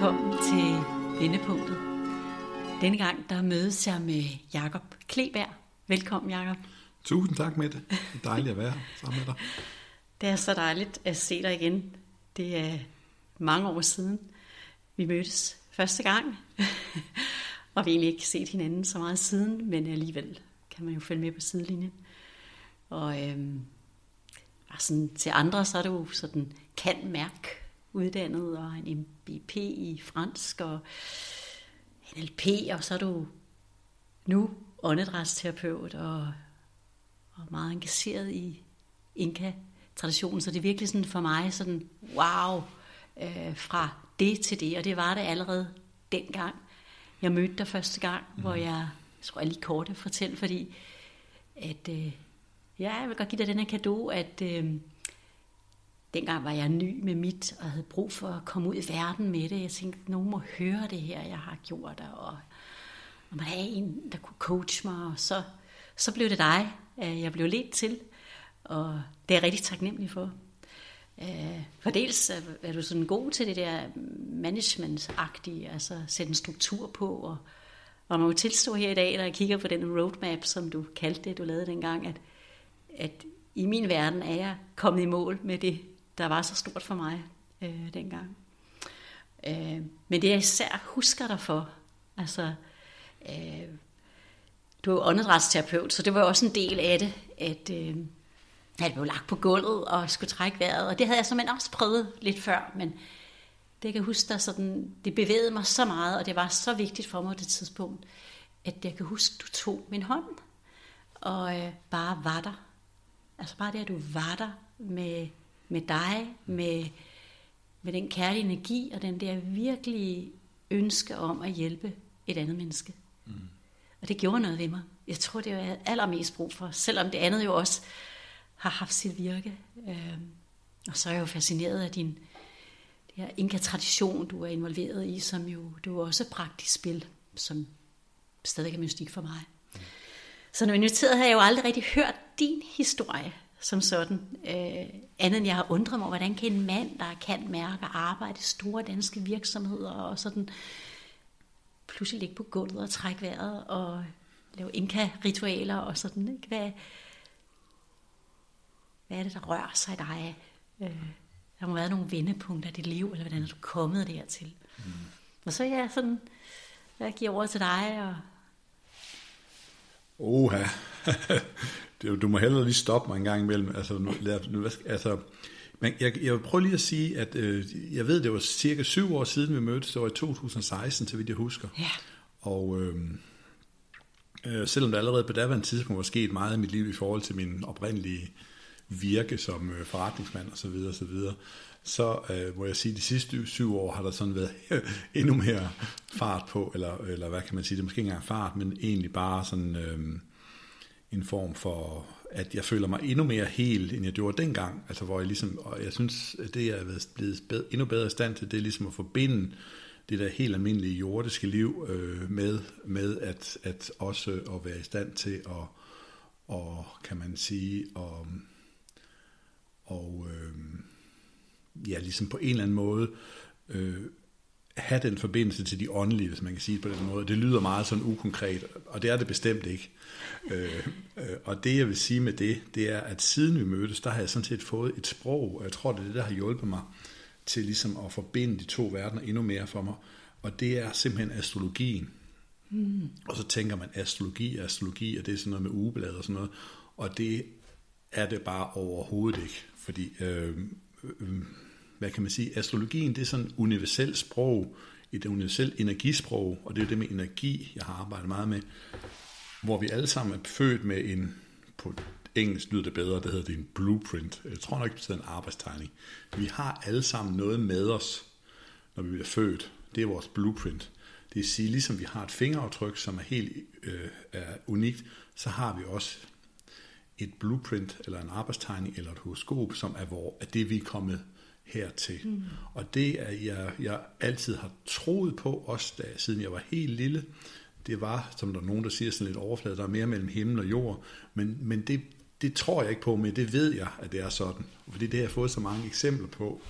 velkommen til Vendepunktet. Denne gang der mødes jeg med Jakob Kleberg. Velkommen, Jakob. Tusind tak, Mette. Det er dejligt at være sammen med dig. Det er så dejligt at se dig igen. Det er mange år siden, vi mødtes første gang. og vi har egentlig ikke set hinanden så meget siden, men alligevel kan man jo følge med på sidelinjen. Og øhm, sådan, til andre, så er du sådan kan mærke uddannet og en MBP i fransk og NLP, og så er du nu åndedrætsterapeut og, og meget engageret i Inka-traditionen, så det er virkelig sådan for mig sådan, wow, øh, fra det til det, og det var det allerede dengang, jeg mødte dig første gang, mm. hvor jeg, jeg tror jeg lige kort at fortælle, fordi at, øh, ja, jeg vil godt give dig den her kado, at øh, dengang var jeg ny med mit, og havde brug for at komme ud i verden med det. Jeg tænkte, nogen må høre det her, jeg har gjort, og, og man havde en, der kunne coache mig, og så, så blev det dig, øh, jeg blev ledt til, og det er jeg rigtig taknemmelig for. Øh, for dels er du sådan god til det der management-agtige, altså sætte en struktur på, og, og man må tilstå her i dag, når jeg kigger på den roadmap, som du kaldte det, du lavede dengang, at, at i min verden er jeg kommet i mål med det, der var så stort for mig øh, dengang. Øh, men det jeg især husker dig for, altså, øh, du er åndedrætsterapeut, så det var også en del af det, at øh, jeg blev lagt på gulvet og skulle trække vejret, og det havde jeg simpelthen også prøvet lidt før, men det jeg kan huske, dig sådan, det bevægede mig så meget, og det var så vigtigt for mig på det tidspunkt, at jeg kan huske, du tog min hånd, og øh, bare var der. Altså bare det, at du var der med, med dig, med, med den kærlige energi, og den der virkelige ønske om at hjælpe et andet menneske. Mm. Og det gjorde noget ved mig. Jeg tror, det var allermest brug for, selvom det andet jo også har haft sit virke. Øh, og så er jeg jo fascineret af din det her inka-tradition, du er involveret i, som jo du er også praktisk spil, som stadig er mystik for mig. Mm. Så når vi inviteret har jeg jo aldrig rigtig hørt din historie som sådan. Øh, andet end jeg har undret mig, hvordan kan en mand, der kan mærke og arbejde i store danske virksomheder, og sådan pludselig ligge på gulvet og trække vejret og lave inka-ritualer og sådan. Ikke? Hvad, hvad er det, der rører sig i dig? Øh, der må være nogle vendepunkter i dit liv, eller hvordan er du kommet dertil? Mm. Og så er jeg sådan, jeg giver over til dig. Og... Oha. du må hellere lige stoppe mig en gang imellem. Altså, nu, nu, altså, men jeg, jeg vil prøve lige at sige, at øh, jeg ved, det var cirka syv år siden, vi mødtes. Det var i 2016, til vidt jeg husker. Ja. Og øh, øh, selvom der allerede på daværende tidspunkt var sket meget i mit liv i forhold til min oprindelige virke som øh, forretningsmand osv., så, så, videre, så øh, må jeg sige, at de sidste syv år har der sådan været endnu mere fart på, eller, eller hvad kan man sige, det er måske ikke engang fart, men egentlig bare sådan øh, en form for, at jeg føler mig endnu mere hel, end jeg gjorde dengang, altså hvor jeg ligesom, og jeg synes, at det jeg er blevet bedre, endnu bedre i stand til, det er ligesom at forbinde det der helt almindelige jordiske liv øh, med, med at, at også at være i stand til at, og kan man sige, og, og øh, ja, ligesom på en eller anden måde øh, have den forbindelse til de åndelige, hvis man kan sige det på den måde. Det lyder meget sådan ukonkret, og det er det bestemt ikke. øh, øh, og det jeg vil sige med det, det er, at siden vi mødtes, der har jeg sådan set fået et sprog, og jeg tror, det er det, der har hjulpet mig til ligesom at forbinde de to verdener endnu mere for mig, og det er simpelthen astrologien. Mm. Og så tænker man, astrologi, astrologi, og det er sådan noget med ugeblad og sådan noget, og det er det bare overhovedet ikke. Fordi, øh, øh, hvad kan man sige, astrologien det er sådan et universelt sprog, et universelt energisprog, og det er det med energi, jeg har arbejdet meget med, hvor vi alle sammen er født med en, på engelsk lyder det bedre, det hedder det en blueprint. Jeg tror nok, det er en arbejdstegning. Vi har alle sammen noget med os, når vi bliver født. Det er vores blueprint. Det vil sige, ligesom vi har et fingeraftryk, som er helt øh, er unikt, så har vi også et blueprint, eller en arbejdstegning, eller et horoskop, som er, hvor, er det, vi er kommet hertil. Mm. Og det er, jeg, jeg altid har troet på, også da, siden jeg var helt lille, det var, som der er nogen, der siger sådan lidt overflade, der er mere mellem himmel og jord, men, men det, det tror jeg ikke på, men det ved jeg, at det er sådan. Fordi det har jeg fået så mange eksempler på,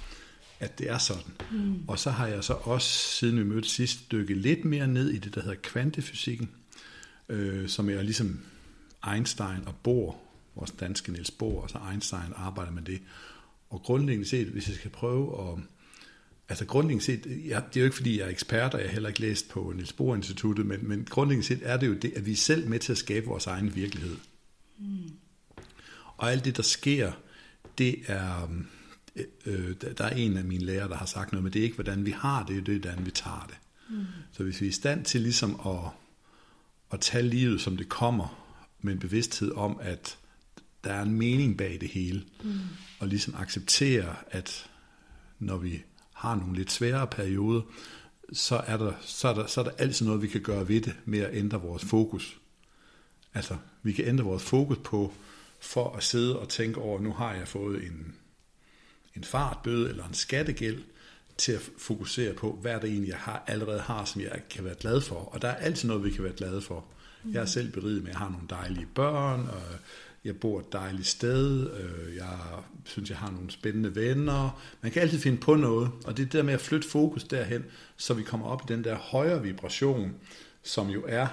at det er sådan. Mm. Og så har jeg så også, siden vi mødte sidst, dykket lidt mere ned i det, der hedder kvantefysikken, øh, som er ligesom Einstein og Bohr, vores danske Niels Bohr, og så Einstein arbejder med det. Og grundlæggende set, hvis jeg skal prøve at... Altså grundlæggende set, ja, det er jo ikke fordi, jeg er ekspert, og jeg har heller ikke læst på Niels Bohr Instituttet, men, men grundlæggende set er det jo det, at vi er selv med til at skabe vores egen virkelighed. Mm. Og alt det, der sker, det er... Øhm, øh, øh der er en af mine lærere, der har sagt noget, men det er ikke, hvordan vi har det, det er, hvordan vi tager det. Mm. Så hvis vi er i stand til ligesom at, at tage livet, som det kommer, med en bevidsthed om, at der er en mening bag det hele, mm. og ligesom acceptere, at når vi har nogle lidt sværere perioder, så er, der, så, er der, så er der altid noget, vi kan gøre ved det, med at ændre vores fokus. Altså, vi kan ændre vores fokus på, for at sidde og tænke over, nu har jeg fået en, en fartbøde eller en skattegæld, til at fokusere på, hvad det egentlig, jeg har, allerede har, som jeg kan være glad for. Og der er altid noget, vi kan være glade for. Jeg er selv beriget med, at jeg har nogle dejlige børn, og jeg bor et dejligt sted, øh, jeg synes, jeg har nogle spændende venner. Man kan altid finde på noget, og det er der med at flytte fokus derhen, så vi kommer op i den der højere vibration, som jo er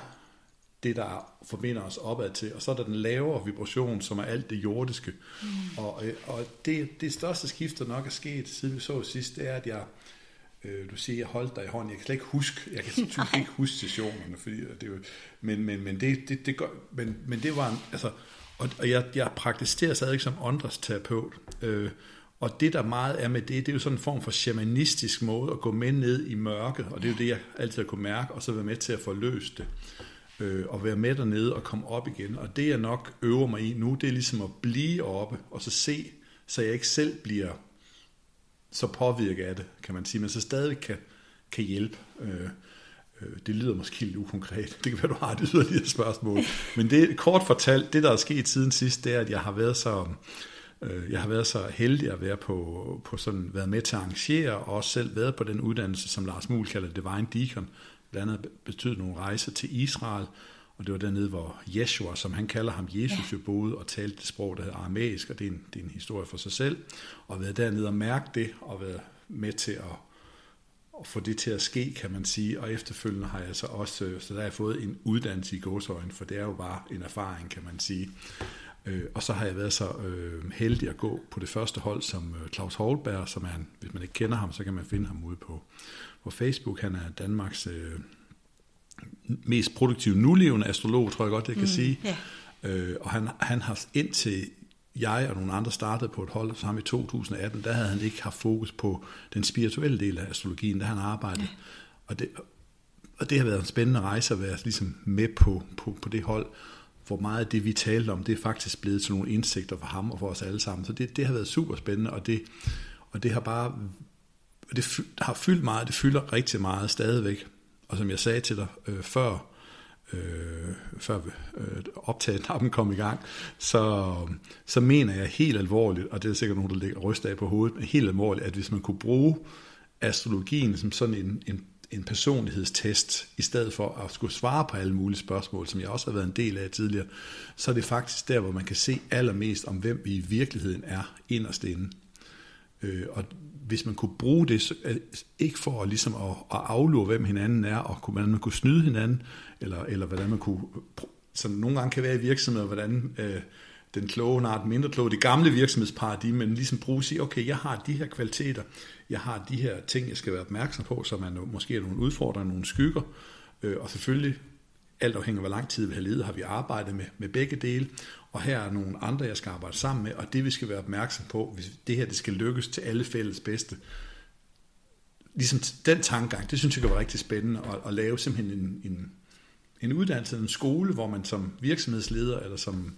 det, der forbinder os opad til. Og så er der den lavere vibration, som er alt det jordiske. Mm. Og, og det, det største skift, der nok er sket, siden vi så sidst, det er, at jeg Øh, du siger, jeg holdt dig i hånden. Jeg kan slet ikke huske, jeg kan typisk ikke huske sessionerne, fordi det er jo, men, men, men, det, det, det gør, men, men det var en, altså, og, og jeg, jeg praktiserer stadig som åndresterapeut, øh, og det der meget er med det, det er jo sådan en form for shamanistisk måde at gå med ned i mørket, og det er jo det, jeg altid har kunne mærke, og så være med til at forløse det. Øh, og være med dernede og komme op igen. Og det jeg nok øver mig i nu, det er ligesom at blive oppe, og så se, så jeg ikke selv bliver så påvirket af det, kan man sige, men så stadig kan, kan hjælpe. Øh, det lyder måske lidt ukonkret. Det kan være, du har et yderligere spørgsmål. Men det kort fortalt, det der er sket siden sidst, det er, at jeg har været så, øh, jeg har været så heldig at være på, på sådan, været med til at arrangere, og også selv været på den uddannelse, som Lars Muhl kalder Divine Deacon. Blandt andet betydet nogle rejser til Israel, og det var dernede, hvor Jeshua, som han kalder ham, Jesus jo boede og talte det sprog, der hedder aramæisk, og det er, en, det er en historie for sig selv. Og været dernede og mærke det, og været med til at, at få det til at ske, kan man sige. Og efterfølgende har jeg så også, øh, så der har jeg fået en uddannelse i gåsøjne, for det er jo bare en erfaring, kan man sige. Øh, og så har jeg været så øh, heldig at gå på det første hold som Claus Holberg, som er en, hvis man ikke kender ham, så kan man finde ham ude på, på Facebook. Han er Danmarks mest produktive nulevende astrolog, tror jeg godt, jeg kan mm, sige. Yeah. Øh, og han, han har indtil jeg og nogle andre startede på et hold sammen i 2018, der havde han ikke haft fokus på den spirituelle del af astrologien, der han arbejdet. Yeah. Og, det, og det har været en spændende rejse at være ligesom med på, på, på det hold, hvor meget af det, vi talte om, det er faktisk blevet til nogle indsigter for ham og for os alle sammen. Så det, det har været super spændende, og det, og det har bare det har fyldt meget, det fylder rigtig meget stadigvæk. Og som jeg sagde til dig øh, før, øh, før øh, optaget kom i gang, så, så mener jeg helt alvorligt, og det er sikkert nogen, der ligger ryst af på hovedet, men helt alvorligt, at hvis man kunne bruge astrologien som sådan en, en, en personlighedstest, i stedet for at skulle svare på alle mulige spørgsmål, som jeg også har været en del af tidligere, så er det faktisk der, hvor man kan se allermest om, hvem vi i virkeligheden er inderst inde. Øh, og hvis man kunne bruge det, øh, ikke for ligesom at, at aflure, hvem hinanden er, og hvordan man kunne snyde hinanden, eller, eller hvordan man kunne, som nogle gange kan være i virksomheder, hvordan øh, den kloge, nej, den mindre kloge, det gamle virksomhedsparadigme, men ligesom bruge sig, okay, jeg har de her kvaliteter, jeg har de her ting, jeg skal være opmærksom på, så man måske er nogle udfordringer, nogle skygger, øh, og selvfølgelig alt afhængig af, hvor lang tid vi har levet, har vi arbejdet med, med begge dele, og her er nogle andre, jeg skal arbejde sammen med, og det vi skal være opmærksom på, hvis det her det skal lykkes til alle fælles bedste. Ligesom den tankegang, det synes jeg var rigtig spændende, at, at lave simpelthen en, en, en uddannelse, en skole, hvor man som virksomhedsleder, eller som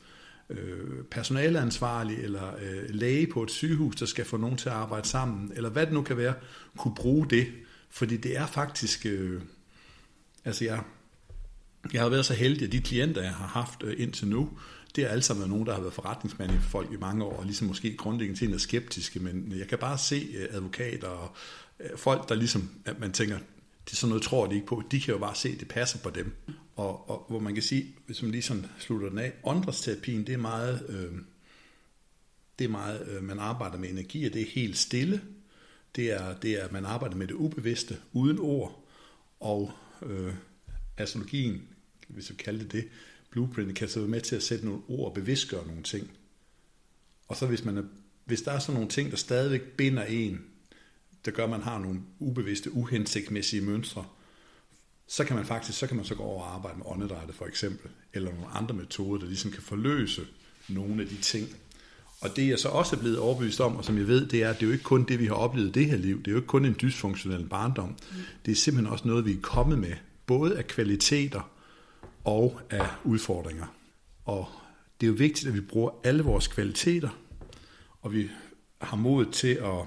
øh, personaleansvarlig, eller øh, læge på et sygehus, der skal få nogen til at arbejde sammen, eller hvad det nu kan være, kunne bruge det. Fordi det er faktisk, øh, altså jeg, jeg har været så heldig, at de klienter, jeg har haft øh, indtil nu, det er alle sammen nogen, der har været forretningsmand i folk i mange år, og ligesom måske grundlæggende til er skeptiske, men jeg kan bare se øh, advokater og øh, folk, der ligesom, at man tænker, det er sådan noget, tror de ikke på, de kan jo bare se, at det passer på dem. Og, og hvor man kan sige, hvis man lige sådan slutter den af, åndedrætsterapien, det er meget, øh, det er meget, øh, man arbejder med energi, og det er helt stille. det er, det er, man arbejder med det ubevidste, uden ord, og øh, astrologien, hvis vi kalder det det, blueprint, kan så være med til at sætte nogle ord og bevidstgøre nogle ting. Og så hvis, man er, hvis der er sådan nogle ting, der stadigvæk binder en, der gør, at man har nogle ubevidste, uhensigtsmæssige mønstre, så kan man faktisk så kan man så gå over og arbejde med åndedrættet for eksempel, eller nogle andre metoder, der ligesom kan forløse nogle af de ting. Og det jeg så også er blevet overbevist om, og som jeg ved, det er, at det er jo ikke kun det, vi har oplevet det her liv. Det er jo ikke kun en dysfunktionel barndom. Det er simpelthen også noget, vi er kommet med, både af kvaliteter og af udfordringer. Og det er jo vigtigt, at vi bruger alle vores kvaliteter, og vi har mod til at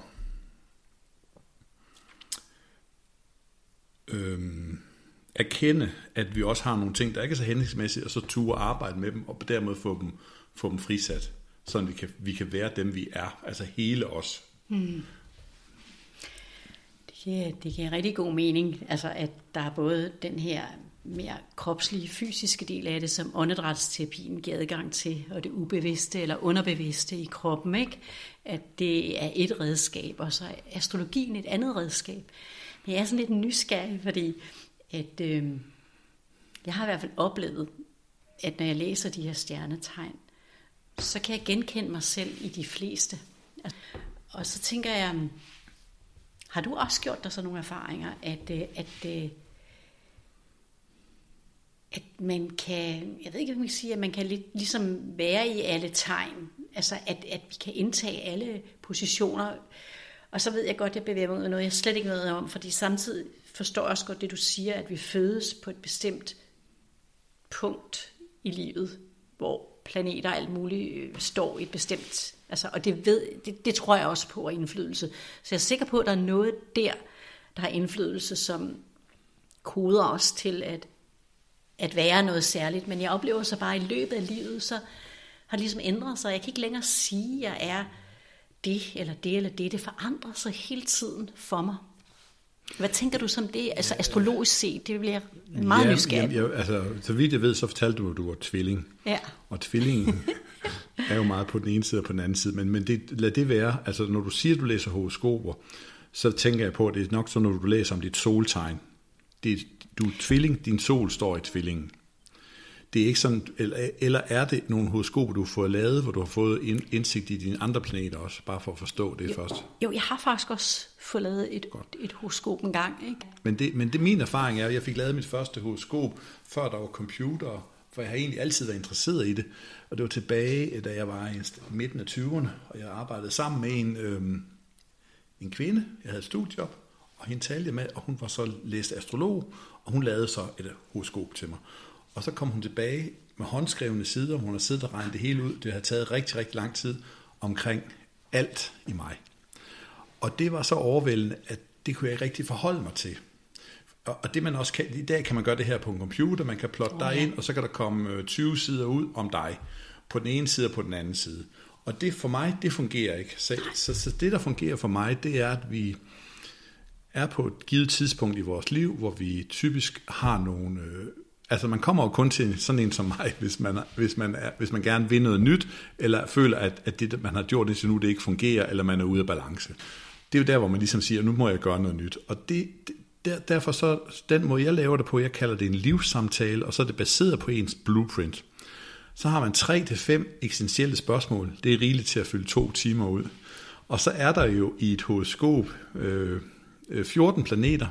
øhm, erkende, at vi også har nogle ting, der ikke er så hensigtsmæssige, og så ture arbejde med dem, og på dermed få dem, få dem frisat, så vi kan, vi kan være dem, vi er, altså hele os. Hmm. Det, giver, det giver rigtig god mening, altså at der er både den her mere kropslige, fysiske del af det, som åndedrætsterapien giver adgang til, og det ubevidste eller underbevidste i kroppen, ikke? at det er et redskab, og så er astrologien et andet redskab. Men jeg er sådan lidt nysgerrig, fordi at, øh, jeg har i hvert fald oplevet, at når jeg læser de her stjernetegn, så kan jeg genkende mig selv i de fleste. Og så tænker jeg, øhm, har du også gjort dig sådan nogle erfaringer, at, øh, at, at, at man kan, jeg ved ikke, om man kan sige, at man kan ligesom være i alle tegn, altså at, at vi kan indtage alle positioner, og så ved jeg godt, at jeg bevæger mig ud af noget, jeg slet ikke ved om, fordi samtidig forstår også godt det, du siger, at vi fødes på et bestemt punkt i livet, hvor planeter og alt muligt øh, står i et bestemt... Altså, og det, ved, det, det tror jeg også på er indflydelse. Så jeg er sikker på, at der er noget der, der har indflydelse, som koder os til at, at være noget særligt. Men jeg oplever så bare, at i løbet af livet, så har det ligesom ændret sig. Jeg kan ikke længere sige, at jeg er det eller det eller det. Det forandrer sig hele tiden for mig. Hvad tænker du som det? Altså astrologisk set, det bliver meget ja, nysgerrig. Ja, altså, så vidt jeg ved, så fortalte du, at du var tvilling. Ja. Og tvillingen er jo meget på den ene side og på den anden side. Men, men det, lad det være. Altså, når du siger, at du læser horoskoper, så tænker jeg på, at det er nok så, når du læser om dit soltegn. Det, du er tvilling, din sol står i tvillingen det er ikke sådan, eller, eller er det nogle horoskoper, du får lavet, hvor du har fået indsigt i dine andre planeter også, bare for at forstå det jo, først? Jo, jeg har faktisk også fået lavet et, et horoskop en gang. Ikke? Men, det, men det min erfaring er, at jeg fik lavet mit første horoskop, før der var computer, for jeg har egentlig altid været interesseret i det. Og det var tilbage, da jeg var i midten af 20'erne, og jeg arbejdede sammen med en, øhm, en kvinde, jeg havde et studiejob, og hende talte jeg med, og hun var så læst astrolog, og hun lavede så et horoskop til mig. Og så kom hun tilbage med håndskrevne sider, hun har siddet og regnet det hele ud. Det har taget rigtig, rigtig lang tid omkring alt i mig. Og det var så overvældende, at det kunne jeg ikke rigtig forholde mig til. Og det man også kan, i dag kan man gøre det her på en computer, man kan plotte dig ind, og så kan der komme 20 sider ud om dig, på den ene side og på den anden side. Og det for mig, det fungerer ikke. Så, så, så det, der fungerer for mig, det er, at vi er på et givet tidspunkt i vores liv, hvor vi typisk har nogle øh, Altså man kommer jo kun til sådan en som mig, hvis man, hvis man, er, hvis man gerne vil noget nyt, eller føler, at, at det, man har gjort indtil nu, det ikke fungerer, eller man er ude af balance. Det er jo der, hvor man ligesom siger, nu må jeg gøre noget nyt. Og det, der, derfor så, den måde jeg laver det på, jeg kalder det en livssamtale, og så er det baseret på ens blueprint. Så har man tre til fem essentielle spørgsmål. Det er rigeligt til at fylde to timer ud. Og så er der jo i et horoskop øh, øh 14 planeter,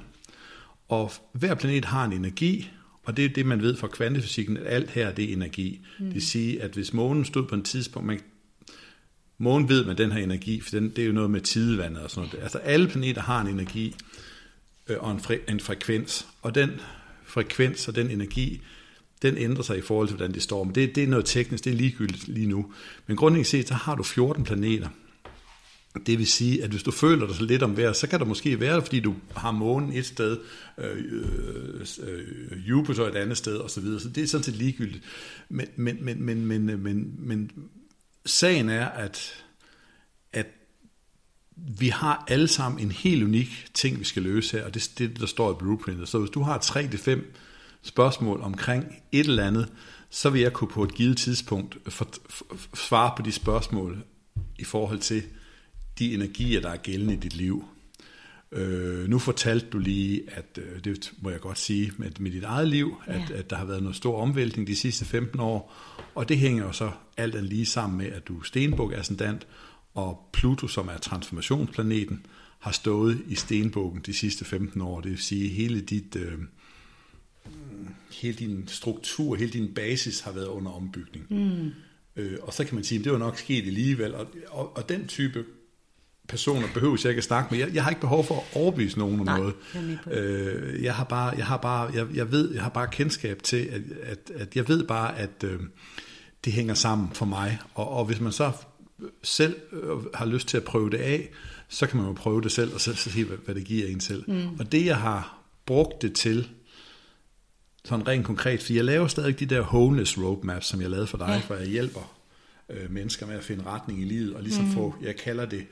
og hver planet har en energi, og det er det, man ved fra kvantefysikken, at alt her det er energi. Mm. Det vil sige, at hvis månen stod på en tidspunkt, man, månen ved man den her energi, for den, det er jo noget med tidevandet og sådan noget. Altså alle planeter har en energi øh, og en, fre, en frekvens, og den frekvens og den energi, den ændrer sig i forhold til, hvordan det står. Men det, det er noget teknisk, det er ligegyldigt lige nu. Men grundlæggende set, så har du 14 planeter. Det vil sige, at hvis du føler dig så lidt om vejret, så kan der måske være, fordi du har månen et sted, øh, øh, øh Jupiter et andet sted osv., så, så det er sådan set ligegyldigt. Men, men, men, men, men, øh, men, men sagen er, at, at vi har alle sammen en helt unik ting, vi skal løse her, og det er det, der står i blueprintet. Så hvis du har 3-5 spørgsmål omkring et eller andet, så vil jeg kunne på et givet tidspunkt for, for, svare på de spørgsmål i forhold til, de energier, der er gældende i dit liv. Øh, nu fortalte du lige, at øh, det må jeg godt sige, med, med dit eget liv, at, ja. at der har været noget stor omvæltning de sidste 15 år, og det hænger jo så alt andet lige sammen med, at du er Stenbuk ascendant, og Pluto, som er transformationsplaneten, har stået i stenbukken de sidste 15 år. Det vil sige, hele dit... Øh, hele din struktur, hele din basis har været under ombygning. Mm. Øh, og så kan man sige, at det var nok sket alligevel, og, og, og den type personer behøver jeg ikke at snakke med. Jeg, jeg har ikke behov for at overbevise nogen om Nej, noget. jeg, øh, jeg har bare, jeg har bare, jeg, jeg ved, jeg har bare kendskab til, at, at, at jeg ved bare, at øh, det hænger sammen for mig. Og, og hvis man så selv øh, har lyst til at prøve det af, så kan man jo prøve det selv, og så, så se, hvad, hvad det giver en selv. Mm. Og det, jeg har brugt det til, sådan rent konkret, for jeg laver stadig de der wholeness roadmaps, som jeg lavede for dig, ja. for jeg hjælper øh, mennesker med at finde retning i livet, og ligesom mm. få, jeg kalder det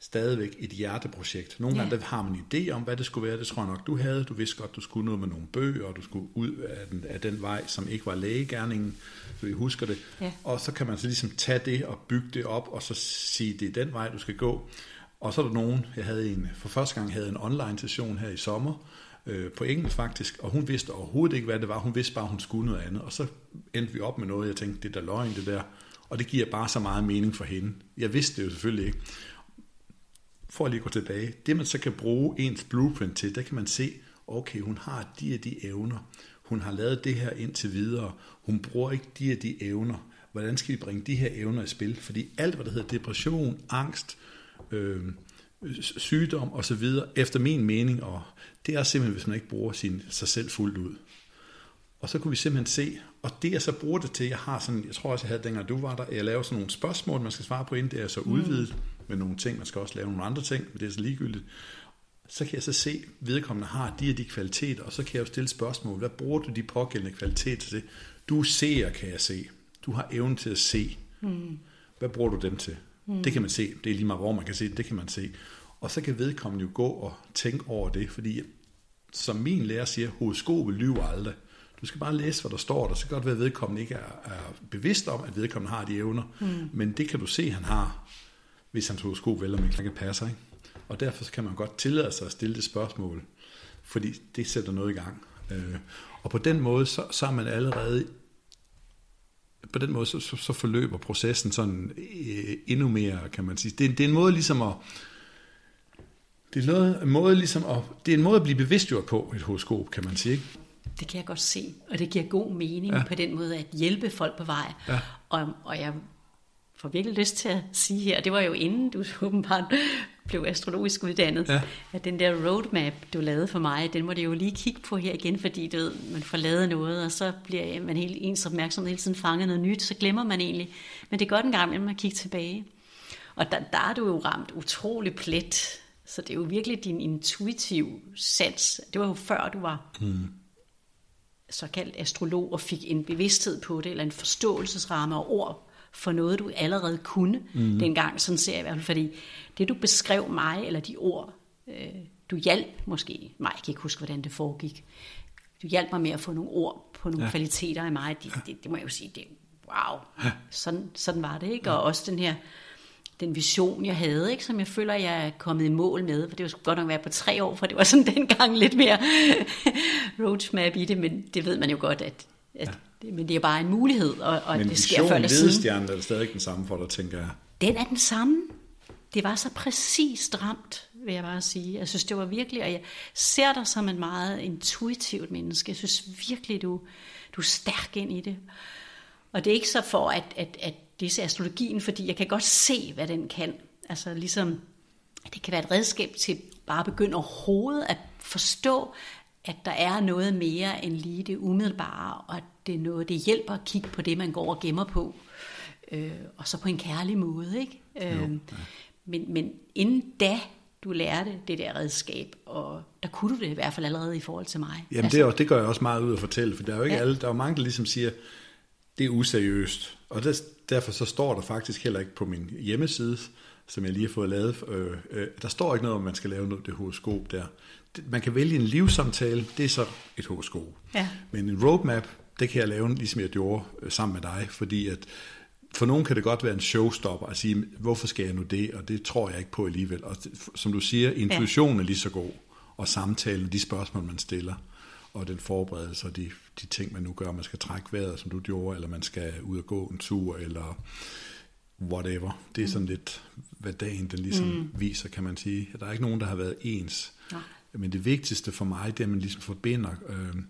stadigvæk et hjerteprojekt. Nogle ja. gange der har man en idé om, hvad det skulle være, det tror jeg nok, du havde. Du vidste godt, du skulle noget med nogle bøger, og du skulle ud af den, af den vej, som ikke var lægegærningen, så vi husker det. Ja. Og så kan man så ligesom tage det og bygge det op, og så sige, det er den vej, du skal gå. Og så er der nogen, jeg havde en, for første gang havde en online session her i sommer, øh, på engelsk faktisk, og hun vidste overhovedet ikke, hvad det var. Hun vidste bare, hun skulle noget andet. Og så endte vi op med noget, jeg tænkte, det er da løgn, det der. Og det giver bare så meget mening for hende. Jeg vidste det jo selvfølgelig ikke. For at lige gå tilbage, det man så kan bruge ens blueprint til, der kan man se, okay, hun har de og de evner. Hun har lavet det her indtil videre. Hun bruger ikke de og de evner. Hvordan skal vi bringe de her evner i spil? Fordi alt, hvad der hedder depression, angst, øh, sygdom osv., efter min mening, og det er simpelthen, hvis man ikke bruger sin, sig selv fuldt ud. Og så kunne vi simpelthen se, og det jeg så bruger det til, jeg har sådan, jeg tror også, jeg havde dengang du var der, jeg laver sådan nogle spørgsmål, man skal svare på inden, det er så mm. Med nogle ting, man skal også lave nogle andre ting, men det er så ligegyldigt. Så kan jeg så se, at vedkommende har de og de kvaliteter, og så kan jeg jo stille spørgsmål, hvad bruger du de pågældende kvaliteter til? Du ser, kan jeg se. Du har evnen til at se. Mm. Hvad bruger du dem til? Mm. Det kan man se. Det er lige meget, hvor man kan se det. Det kan man se. Og så kan vedkommende jo gå og tænke over det, fordi som min lærer siger, horoskopet lyver aldrig. Du skal bare læse, hvad der står der. Så kan godt være, at vedkommende ikke er, er bevidst om, at vedkommende har de evner. Mm. Men det kan du se, han har, hvis hans horoskop vel om ikke passer. Ikke? Og derfor så kan man godt tillade sig at stille det spørgsmål, fordi det sætter noget i gang. Øh, og på den måde, så, så er man allerede på den måde, så, så, så forløber processen sådan øh, endnu mere, kan man sige. Det, det er en måde ligesom at, det er noget, en måde ligesom at, det er en måde at blive bevidstgjort på, et horoskop, kan man sige. Ikke? Det kan jeg godt se, og det giver god mening ja. på den måde at hjælpe folk på vej. Ja. Og, og jeg får virkelig lyst til at sige her, det var jo inden du åbenbart blev astrologisk uddannet, ja. at den der roadmap, du lavede for mig, den må det jo lige kigge på her igen, fordi du ved, man får lavet noget, og så bliver man helt ens opmærksomhed hele tiden fanget noget nyt, så glemmer man egentlig. Men det er godt en gang imellem at kigge tilbage. Og der, der er du jo ramt utrolig plet, så det er jo virkelig din intuitiv sans. Det var jo før du var mm. såkaldt astrolog og fik en bevidsthed på det, eller en forståelsesramme og ord for noget, du allerede kunne mm. dengang. Sådan ser jeg i hvert fald, fordi det du beskrev mig, eller de ord, øh, du hjalp måske, mig, jeg kan ikke huske, hvordan det foregik, du hjalp mig med at få nogle ord på nogle ja. kvaliteter i mig, det, det, det må jeg jo sige, det, wow, ja. sådan, sådan var det, ikke? Og også den her, den vision, jeg havde, ikke, som jeg føler, jeg er kommet i mål med, for det var godt nok være på tre år, for det var sådan dengang lidt mere roadmap i det, men det ved man jo godt, at, at det, men det er bare en mulighed, og, og men det sker før eller siden. Men er stadig den samme for dig, tænker jeg. Den er den samme. Det var så præcist ramt, vil jeg bare sige. Jeg synes, det var virkelig, og jeg ser dig som en meget intuitivt menneske. Jeg synes virkelig, du, du er stærk ind i det. Og det er ikke så for, at, at, at det er astrologien, fordi jeg kan godt se, hvad den kan. Altså ligesom, det kan være et redskab til bare at begynde overhovedet at forstå, at der er noget mere end lige det umiddelbare, og at det er noget, det hjælper at kigge på det, man går og gemmer på. Øh, og så på en kærlig måde, ikke? Øh, jo, ja. men, men inden da, du lærte det der redskab, og der kunne du det i hvert fald allerede i forhold til mig. Jamen altså, det, det gør jeg også meget ud at fortælle, for der er jo ikke ja. alle, der er mange, der ligesom siger, det er useriøst. Og der, derfor så står der faktisk heller ikke på min hjemmeside, som jeg lige har fået lavet, øh, øh, der står ikke noget om, man skal lave noget, det horoskop der. Man kan vælge en livssamtale, det er så et horoskop. Ja. Men en roadmap, det kan jeg lave, ligesom jeg gjorde øh, sammen med dig, fordi at for nogen kan det godt være en showstopper at sige, hvorfor skal jeg nu det, og det tror jeg ikke på alligevel. Og som du siger, intuitionen ja. er lige så god, og samtalen, de spørgsmål, man stiller, og den forberedelse og de, de ting, man nu gør, man skal trække vejret, som du gjorde, eller man skal ud og gå en tur, eller whatever. Det er sådan mm. lidt, hvad dagen den ligesom mm. viser, kan man sige. Der er ikke nogen, der har været ens. Nej. Men det vigtigste for mig, det er, at man ligesom forbinder øh,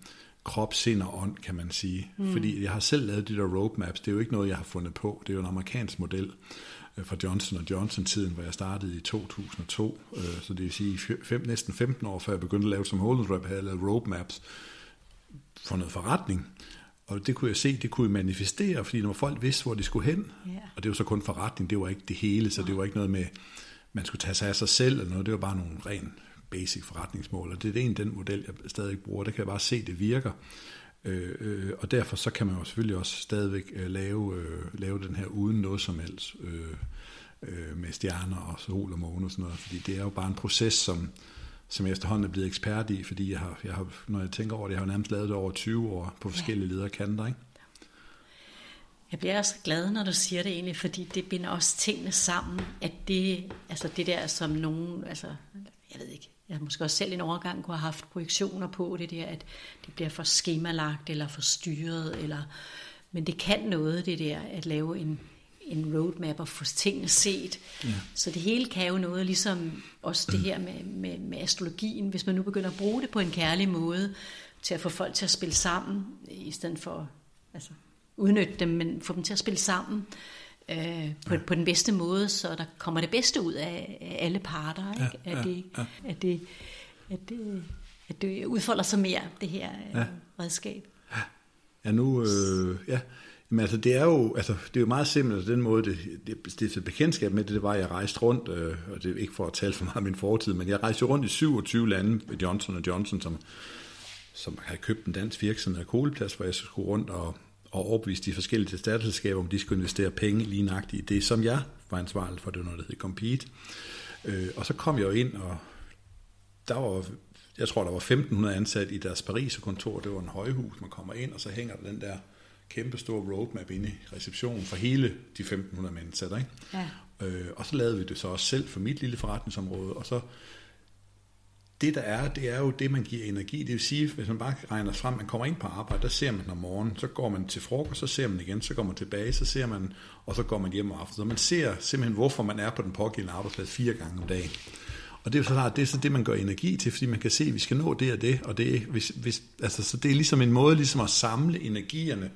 krop, sind og ånd, kan man sige. Mm. Fordi jeg har selv lavet de der roadmaps. Det er jo ikke noget, jeg har fundet på. Det er jo en amerikansk model øh, fra Johnson Johnson-tiden, hvor jeg startede i 2002. Øh, så det vil sige, fem, næsten 15 år før jeg begyndte at lave som Holden Rap, havde jeg lavet roadmaps for noget forretning. Og det kunne jeg se, det kunne manifestere, fordi når folk vidste, hvor de skulle hen, yeah. og det var så kun forretning, det var ikke det hele, så det var ikke noget med, man skulle tage sig af sig selv eller noget, det var bare nogle ren basic forretningsmål, og det er egentlig den model, jeg stadig bruger, der kan jeg bare se, det virker. Øh, øh, og derfor så kan man jo selvfølgelig også stadigvæk øh, lave, øh, lave den her uden noget som helst, øh, øh, med stjerner og sol og måne og sådan noget, fordi det er jo bare en proces, som, som jeg efterhånden er blevet ekspert i, fordi jeg har, jeg har, når jeg tænker over det, jeg har nærmest lavet det over 20 år på forskellige ja. lederkanter, ikke? Jeg bliver også glad, når du siger det egentlig, fordi det binder også tingene sammen, at det, altså det der som nogen, altså jeg ved ikke, jeg måske også selv en overgang kunne have haft projektioner på det der, at det bliver for skemalagt eller for styret, eller, men det kan noget, det der, at lave en, en roadmap og få tingene set. Ja. Så det hele kan jo noget, ligesom også det her med, med, med astrologien, hvis man nu begynder at bruge det på en kærlig måde, til at få folk til at spille sammen, i stedet for altså, udnytte dem, men få dem til at spille sammen øh, på, ja. på den bedste måde, så der kommer det bedste ud af, af alle parter. Ikke? Ja, ja, at, det, ja. at, det, at, det, at det udfolder sig mere, det her øh, ja. redskab. Ja, ja nu... Øh, ja. Men altså, det er jo, altså, det er jo meget simpelt, altså, den måde, det, det, det, det bekendtskab med det, det var, at jeg rejste rundt, øh, og det er ikke for at tale for meget om min fortid, men jeg rejste rundt i 27 lande med Johnson Johnson, som, som havde købt en dansk virksomhed af Koleplads, hvor jeg skulle rundt og, og overbevise de forskellige statsselskaber, om de skulle investere penge lige nøjagtigt i det, som jeg var ansvarlig for, det var noget, der hed Compete. Øh, og så kom jeg jo ind, og der var, jeg tror, der var 1500 ansat i deres Paris-kontor, det var en højhus, man kommer ind, og så hænger der den der kæmpe store roadmap inde i receptionen for hele de 1500 mennesker. Ikke? Ja. Øh, og så lavede vi det så også selv for mit lille forretningsområde, og så det der er, det er jo det, man giver energi. Det vil sige, hvis man bare regner frem, man kommer ind på arbejde, der ser man om morgenen, så går man til frokost, så ser man igen, så går man tilbage, så ser man, og så går man hjem om aftenen. Så man ser simpelthen, hvorfor man er på den pågældende arbejdsplads fire gange om dagen. Og det er jo så klart, det er så det, man gør energi til, fordi man kan se, at vi skal nå det og det, og det, hvis, hvis, altså, så det er ligesom en måde ligesom at samle energierne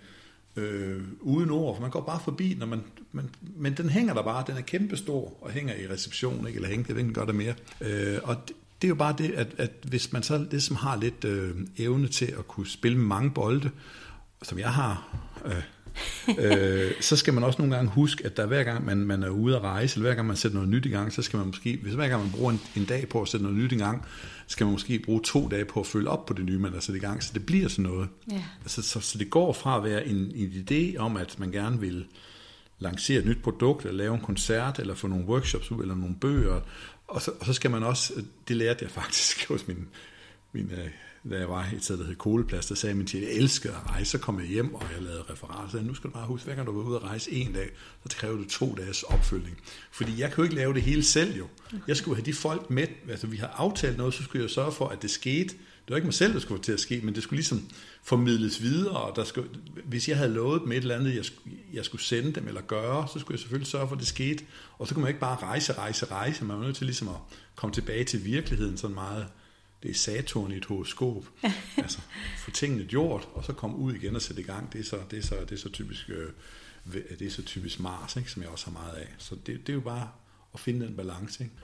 øh, uden ord, for man går bare forbi, når man, man, men den hænger der bare, den er kæmpestor og hænger i reception, ikke? eller hænger, det ikke gør det mere. Øh, og det, det er jo bare det, at, at hvis man så det, som har lidt øh, evne til at kunne spille med mange bolde, som jeg har, øh, øh, så skal man også nogle gange huske, at der hver gang man, man er ude at rejse, eller hver gang man sætter noget nyt i gang, så skal man måske, hvis hver gang man bruger en, en dag på at sætte noget nyt i gang, skal man måske bruge to dage på at følge op på det nye, man har sat i gang, så det bliver sådan noget. Ja. Altså, så, så det går fra at være en, en idé om, at man gerne vil lancere et nyt produkt, eller lave en koncert, eller få nogle workshops ud, eller nogle bøger, og så, og så skal man også, det lærte jeg faktisk hos min, min øh, da jeg var et sted, der hed Koleplads, der sagde min til, at jeg elskede at rejse, så kom jeg hjem, og jeg lavede Så Nu skal du bare huske, hver gang du var ude at rejse en dag, så kræver du to dages opfølgning. Fordi jeg kan jo ikke lave det hele selv jo. Jeg skulle have de folk med, altså vi har aftalt noget, så skulle jeg sørge for, at det skete. Det var ikke mig selv, der skulle få til at ske, men det skulle ligesom formidles videre, og der skulle, hvis jeg havde lovet dem et eller andet, jeg, jeg skulle sende dem eller gøre, så skulle jeg selvfølgelig sørge for, at det skete. Og så kunne man ikke bare rejse, rejse, rejse. Man var nødt til ligesom at komme tilbage til virkeligheden sådan meget det er Saturn i et horoskop. altså, få tingene gjort, og så komme ud igen og sætte i gang. Det er så, det er så, det er så typisk, øh, det er så typisk Mars, ikke, som jeg også har meget af. Så det, det er jo bare at finde den balance. Ikke?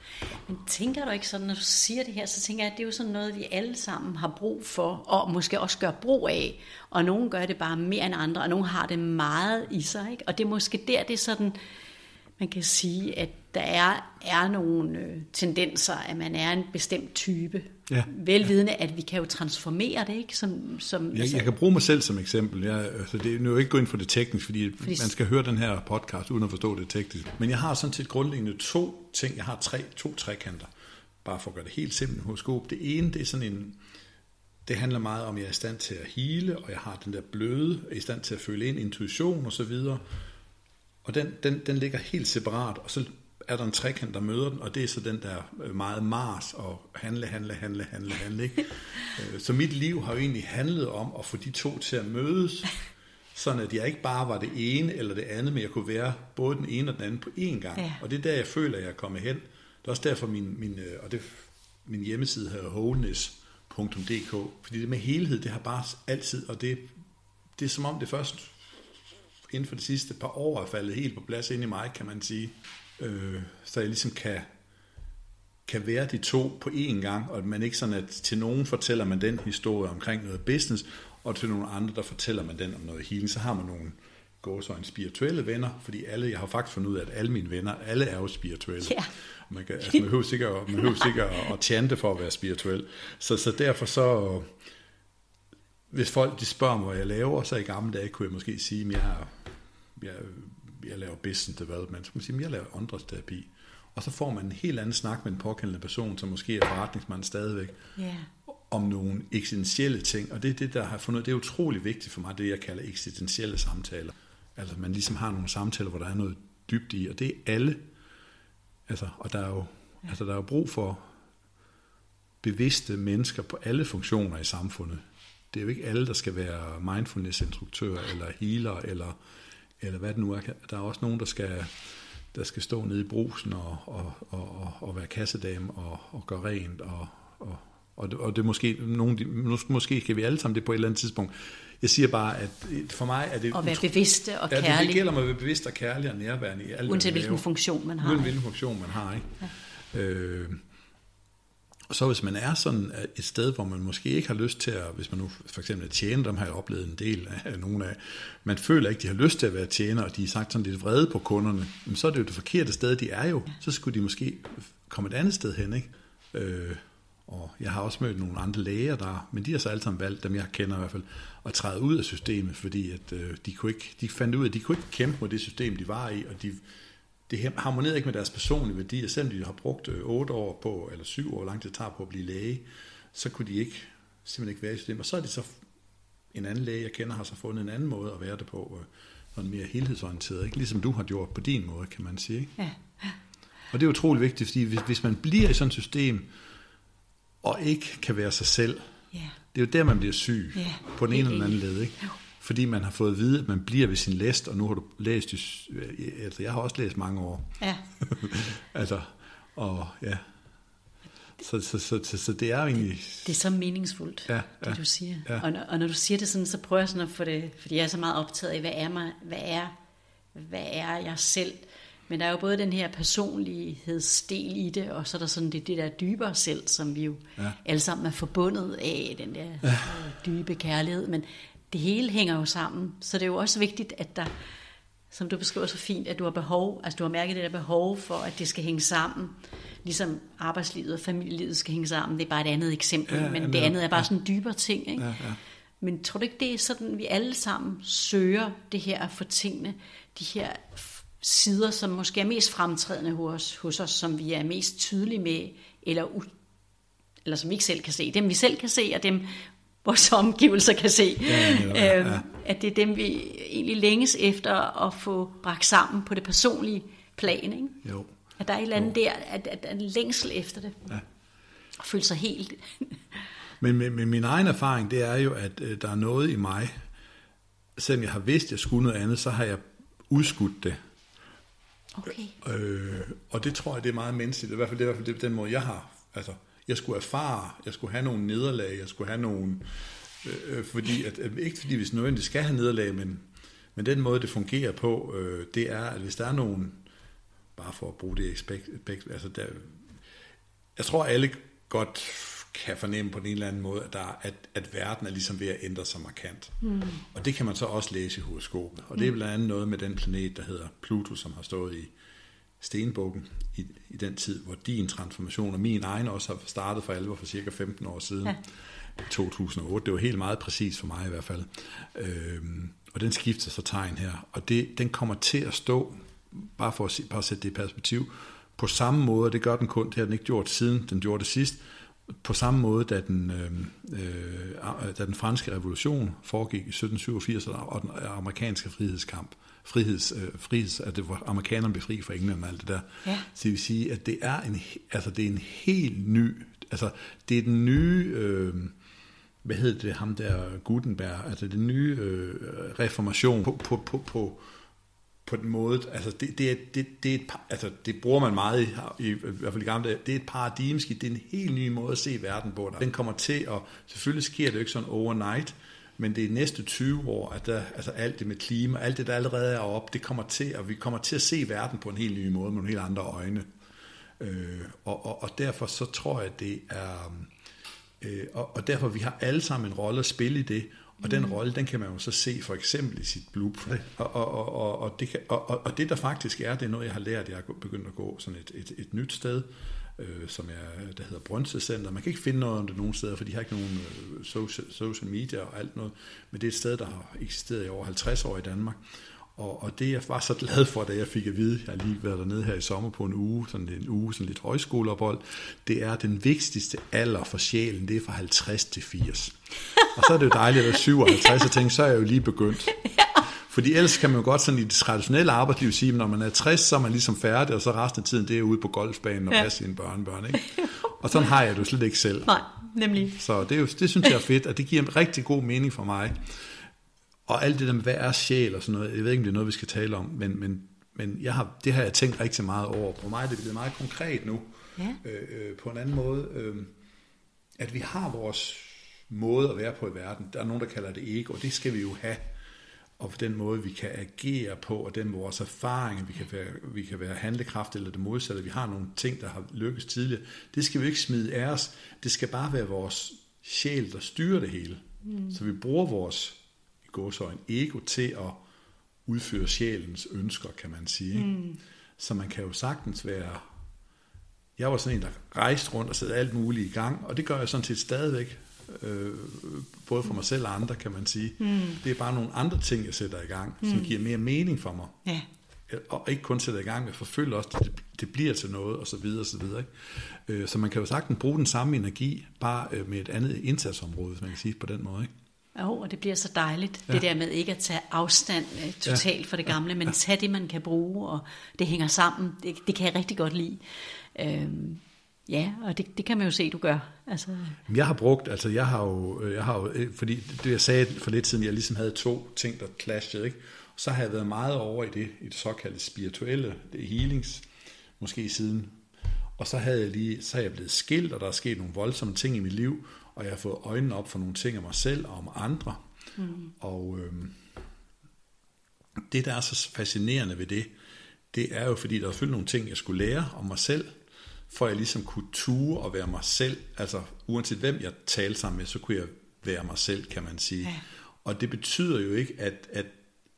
Men tænker du ikke sådan, når du siger det her, så tænker jeg, at det er jo sådan noget, vi alle sammen har brug for, og måske også gør brug af. Og nogen gør det bare mere end andre, og nogen har det meget i sig. Ikke? Og det er måske der, det er sådan, man kan sige, at der er, er nogle øh, tendenser, at man er en bestemt type. Ja. Velvidende, at vi kan jo transformere det, ikke? Som, som, jeg, altså, jeg kan bruge mig selv som eksempel. Jeg, altså det er nu ikke gå ind for det teknisk, fordi, fordi man skal høre den her podcast, uden at forstå det teknisk. Men jeg har sådan set grundlæggende to ting. Jeg har tre, to trekanter, bare for at gøre det helt simpelt horoskop. Det ene, det er sådan en, det handler meget om, at jeg er i stand til at hele, og jeg har den der bløde, er i stand til at føle ind, intuition og så videre. Og den, den, den ligger helt separat, og så er der en trekant, der møder den, og det er så den der øh, meget Mars og handle, handle, handle, handle, handle. Ikke? Øh, så mit liv har jo egentlig handlet om at få de to til at mødes, sådan at jeg ikke bare var det ene eller det andet, men jeg kunne være både den ene og den anden på én gang. Ja. Og det er der, jeg føler, at jeg er kommet hen. Det er også derfor, min, min, øh, og det, min hjemmeside hedder wholeness.dk, fordi det med helhed, det har bare altid, og det, det er som om det først inden for de sidste par år er faldet helt på plads ind i mig, kan man sige. Øh, så jeg ligesom kan, kan være de to på én gang, og at man ikke sådan, at til nogen fortæller man den historie omkring noget business, og til nogle andre, der fortæller man den om noget healing. Så har man nogle en spirituelle venner, fordi alle, jeg har faktisk fundet ud af, at alle mine venner, alle er jo spirituelle. Ja. Man, kan, altså, man behøver sikkert, man behøver sikkert at, tjente for at være spirituel. Så, så derfor så, hvis folk de spørger mig, hvad jeg laver, så i gamle dage kunne jeg måske sige, at jeg, jeg, jeg laver business development. Så kunne jeg sige, jeg laver åndedrætsterapi. Og så får man en helt anden snak med en påkendende person, som måske er forretningsmand stadigvæk, Ja. om nogle eksistentielle ting. Og det er det, der har fundet, det er utrolig vigtigt for mig, det jeg kalder eksistentielle samtaler. Altså man ligesom har nogle samtaler, hvor der er noget dybt i, og det er alle. Altså, og der er jo, altså, der er jo brug for bevidste mennesker på alle funktioner i samfundet. Det er jo ikke alle, der skal være mindfulness-instruktører, eller healer, eller, eller hvad det nu er. Der er også nogen, der skal, der skal stå nede i brusen og, og, og, og være kassedame og, og gøre rent. Og, og, og, det, og det måske, nogen, måske kan vi alle sammen det på et eller andet tidspunkt. Jeg siger bare, at for mig er det... Og være bevidste og ja, det, det gælder mig at være bevidst og kærlig og nærværende i alt, Uanset hvilken funktion man har. Uden hvilken funktion man har, ikke? Ja. Øh, og så hvis man er sådan øh, et sted, hvor man måske ikke har lyst til at, hvis man nu for eksempel er tjener, dem har jeg oplevet en del af nogle af, man føler ikke, de har lyst til at være tjener, og de er sagt sådan lidt vrede på kunderne, men så er det jo det forkerte sted, de er jo. Så skulle de måske komme et andet sted hen, ikke? Øh, og jeg har også mødt nogle andre læger, der, men de har så alle sammen valgt, dem jeg kender i hvert fald, at træde ud af systemet, fordi at, øh, de, kunne ikke, de fandt ud af, at de kunne ikke kæmpe mod det system, de var i, og de, det harmonerede ikke med deres personlige værdier. Selvom de har brugt øh, 8 år på, eller 7 år, hvor lang tid det tager på at blive læge, så kunne de ikke, simpelthen ikke være i systemet. Og så er de så, en anden læge, jeg kender, har så fundet en anden måde at være det på, øh, sådan mere helhedsorienteret, ikke? ligesom du har gjort på din måde, kan man sige. Ikke? Ja. Og det er utrolig vigtigt, fordi hvis, hvis man bliver i sådan et system, og ikke kan være sig selv, Ja. det er jo der, man bliver syg, Ja, på den ene eller anden led, ikke? Fordi man har fået at vide, at man bliver ved sin læst, og nu har du læst, i- altså jeg har også læst mange år, ja. altså, og ja, så, så, så, så, så det er jo egentlig, Det er så meningsfuldt, Ja, ja, ja, det du siger. ja. Og, når, og når du siger det sådan, så prøver jeg sådan at få det, fordi jeg er så meget optaget af, hvad er, mig, hvad er, hvad er jeg selv? Men der er jo både den her personlighedsdel i det, og så er der sådan det, det der dybere selv, som vi jo Ja. alle sammen er forbundet af, den der ja. dybe kærlighed. Men det hele hænger jo sammen, så det er jo også vigtigt, at der, som du beskriver så fint, at du har behov, altså du har mærket det der behov for, at det skal hænge sammen, ligesom arbejdslivet og familielivet skal hænge sammen. Det er bare et andet eksempel, Ja, men ja, det andet er bare Ja. sådan en dybere ting. Ikke? Ja, ja. Men tror du ikke, det er sådan, vi alle sammen søger det her at få tingene, de her sider, som måske er mest fremtrædende hos, hos os, som vi er mest tydelige med, eller, u- eller som vi ikke selv kan se. Dem vi selv kan se, og dem vores omgivelser kan se. Ja, ja, Øhm, ja. At det er dem, vi egentlig længes efter at få bragt sammen på det personlige plan. Ikke? jo, At der er et eller andet der, at, at, at en længsel efter det. Ja. At føle sig helt... Men, men, men min egen erfaring, det er jo, at øh, der er noget i mig, selvom jeg har vidst, at jeg skulle noget andet, så har jeg udskudt det. Okay. Øh, og det tror jeg, det er meget menneskeligt. I hvert fald, det er i hvert fald det, den måde, jeg har. Altså, jeg skulle erfare, jeg skulle have nogle nederlag, jeg skulle have nogle... Øh, fordi at, øh, ikke fordi vi nødvendigvis skal have nederlag, men, men den måde, det fungerer på, øh, det er, at hvis der er nogen, bare for at bruge det expect, altså der, jeg tror, alle godt kan fornemme på en eller anden måde, at, der, at, at verden er ligesom ved at ændre sig markant. Mm. Og det kan man så også læse i horoskopet. Og det er blandt andet noget med den planet, der hedder Pluto, som har stået i stenbukken i, i den tid, hvor din transformation og min egen også har startet for alvor for cirka 15 år siden. Ja. 2008. Det var helt meget præcis for mig i hvert fald. Øhm, og den skifter så tegn her. Og det, den kommer til at stå, bare for at, se, bare at sætte det i perspektiv, på samme måde, og det gør den kun, det har den ikke gjort siden den gjorde det sidst, på samme måde, da den, øh, øh, da den franske revolution foregik i 1787, og den amerikanske frihedskamp, friheds, øh, friheds, at det var amerikanerne blev fri fra England og alt det der. Ja. Så det vil sige, at det er en, altså det er en helt ny, altså det er den nye, øh, hvad hedder det, ham der Gutenberg, altså den nye øh, reformation på, på, på, på, på den måde, altså det, det, er, det, det, er et, altså det bruger man meget i, i, i hvert fald i gamle dage, det er et paradigmeskift, det er en helt ny måde at se verden på. Den kommer til, og selvfølgelig sker det jo ikke sådan overnight, men det er næste 20 år, at der, altså alt det med klima, alt det der allerede er op, det kommer til, og vi kommer til at se verden på en helt ny måde, med nogle helt andre øjne. Øh, og, og, og derfor så tror jeg, det er, øh, og, og derfor vi har alle sammen en rolle at spille i det, og den rolle, den kan man jo så se for eksempel i sit blueprint. Og, og, og, og, og, det, kan, og, og, og det der faktisk er, det er noget, jeg har lært, jeg er begyndt at gå sådan et, et, et nyt sted, øh, som er, der hedder Brønsecenter. Man kan ikke finde noget om det nogen steder, for de har ikke nogen øh, social, social media og alt noget, men det er et sted, der har eksisteret i over 50 år i Danmark. Og, og det jeg var så glad for, da jeg fik at vide, jeg har lige været dernede her i sommer på en uge, sådan en uge, sådan lidt højskoleophold, det er den vigtigste alder for sjælen, det er fra 50 til 80. Og så er det jo dejligt at være 57 og tænke, så er jeg jo lige begyndt. Fordi ellers kan man jo godt sådan i det traditionelle arbejdsliv sige, at når man er 60, så er man ligesom færdig, og så resten af tiden, det er ude på golfbanen og Ja. passe sine børnebørn. Ikke? Og sådan har jeg det jo slet ikke selv. Nej, nemlig. Så det, er jo, det synes jeg er fedt, og det giver en rigtig god mening for mig. Og alt det der med, hvad er sjæl og sådan noget, jeg ved ikke, om det er noget, vi skal tale om, men, men, men jeg har, det har jeg tænkt rigtig meget over. På mig er det blevet meget konkret nu, Ja. øh, øh, på en anden måde, øh, at vi har vores måde at være på i verden. Der er nogen, der kalder det ego, og det skal vi jo have. Og på den måde, vi kan agere på, og den vores erfaringer, vi kan være, vi kan være handlekraft eller det modsatte, vi har nogle ting, der har lykkes tidligere, det skal vi ikke smide af os. Det skal bare være vores sjæl, der styrer det hele. Mm. Så vi bruger vores i gåsøjne, ego til at udføre sjælens ønsker, kan man sige. Mm. Så man kan jo sagtens være... Jeg var sådan en, der rejste rundt og satte alt muligt i gang, og det gør jeg sådan set stadigvæk, øh, både for mig selv og andre, kan man sige. Mm. Det er bare nogle andre ting, jeg sætter i gang, mm. som giver mere mening for mig. Ja. Og ikke kun sætter i gang, men forfølger også, at det, det bliver til noget, og så videre, og så videre. Ikke? Øh, Så man kan jo sagtens bruge den samme energi, bare øh, med et andet indsatsområde, hvis man kan sige på den måde. Ikke? Jo, og det bliver så dejligt, ja. Ja. det der med ikke at tage afstand øh, totalt fra det gamle, men tage det, man kan bruge, og det hænger sammen. Det, det kan jeg rigtig godt lide. Øhm, ja, og det, det kan man jo se, du gør. Altså, Jeg har brugt, altså jeg har jo, øh, jeg har jo øh, fordi det jeg sagde for lidt siden, jeg ligesom havde to ting, der clashede, ikke? så har jeg været meget over i det, i det såkaldte spirituelle, det healings, måske siden. Og så havde jeg lige, så er jeg blevet skilt, og der er sket nogle voldsomme ting i mit liv, og jeg har fået øjnene op for nogle ting af mig selv og om andre. Mm. Og øhm, det, der er så fascinerende ved det, det er jo, fordi der er selvfølgelig nogle ting, jeg skulle lære om mig selv, for at jeg ligesom kunne ture og være mig selv. Altså, uanset hvem jeg talte sammen med, så kunne jeg være mig selv, kan man sige. Ja. Og det betyder jo ikke, at, at,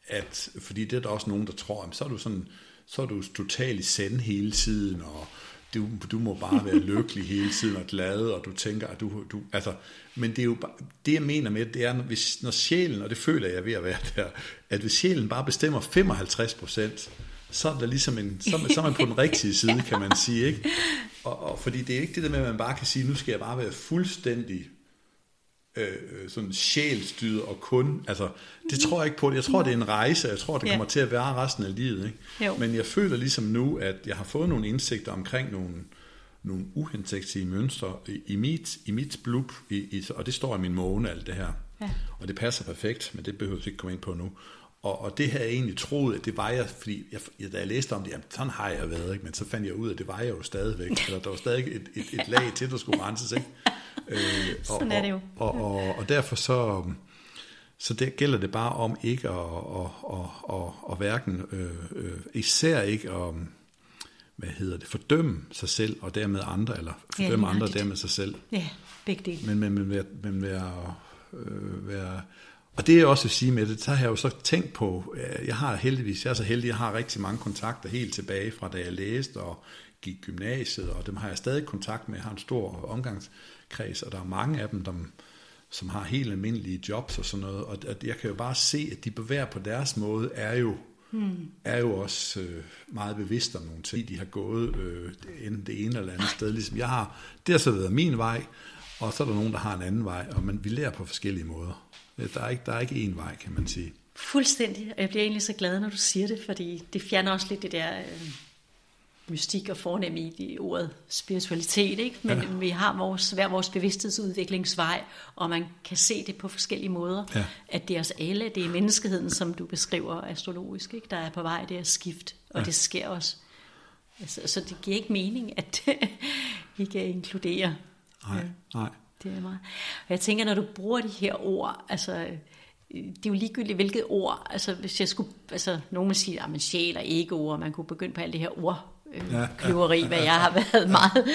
at fordi det er der også nogen, der tror, at så er du sådan, så er du totalt i send hele tiden, og du, du må bare være lykkelig hele tiden og glad, og du tænker, at du, du altså, men det er jo bare, det jeg mener med, det er, når, hvis, når sjælen, og det føler jeg ved at være der, at hvis sjælen bare bestemmer 55 procent, så er der ligesom en, så, så er man på den rigtige side, kan man sige, ikke? Og, og fordi det er ikke det der med, at man bare kan sige, nu skal jeg bare være fuldstændig øh, sådan sjælstyret og kun, altså det tror jeg ikke på. Jeg tror, det er en rejse, jeg tror, det kommer til at være resten af livet. Ikke? Jo. Men jeg føler ligesom nu, at jeg har fået nogle indsigter omkring nogle, nogle uhensigtsige mønstre i, i mit, i mit blub, i, i, og det står i min måne, alt det her. Ja. Og det passer perfekt, men det behøver vi ikke komme ind på nu. Og, og det havde jeg egentlig troet, at det var jeg, fordi jeg, da jeg læste om det, jamen sådan har jeg været, ikke? men så fandt jeg ud af, at det var jeg jo stadigvæk. Eller der var stadig et, et, et lag til, der skulle renses. Ikke? Øh, og, Sådan er det jo. Og, og, og, og derfor så, så det gælder det bare om ikke at, at, at, at, at hverken, øh, øh, især ikke at, hvad hedder det, fordømme sig selv og dermed andre, eller Ja, fordømme lige andre og dermed sig selv. ja, begge dele. Men, men, men, være, men være, øh, være, og det jeg også vil sige med det, så har jeg jo så tænkt på, øh, jeg har heldigvis, jeg er så heldig, jeg har rigtig mange kontakter helt tilbage fra da jeg læste og gik gymnasiet, og dem har jeg stadig kontakt med, jeg har en stor omgangskreds, og der er mange af dem, der, som har helt almindelige jobs og sådan noget, og jeg kan jo bare se, at de bevæger på deres måde, er jo hmm. er jo også øh, meget bevidst om nogle ting. De har gået øh, enten det ene eller andet sted. Ligesom jeg har, det har så været min vej, og så er der nogen, der har en anden vej, og man, vi lærer på forskellige måder. Der er ikke, der er ikke én vej, kan man sige. Fuldstændig, og jeg bliver egentlig så glad, når du siger det, fordi det fjerner også lidt det der øh, mystik og fornem i det ordet spiritualitet, ikke? men ja. vi har vores, hver vores bevidsthedsudviklingsvej, og man kan se det på forskellige måder, ja. at det er os alle, det er menneskeheden, som du beskriver astrologisk, ikke? der er på vej, det er skift, og ja. det sker også. Altså, så det giver ikke mening, at vi kan inkludere. Nej, nej. Det er meget. Og jeg tænker, når du bruger de her ord, altså det er jo ligegyldigt, hvilket ord, altså hvis jeg skulle, altså nogen vil sige, at man sjæl og ego, og man kunne begynde på alt det her ord, øh, kløveri, hvad jeg har været meget,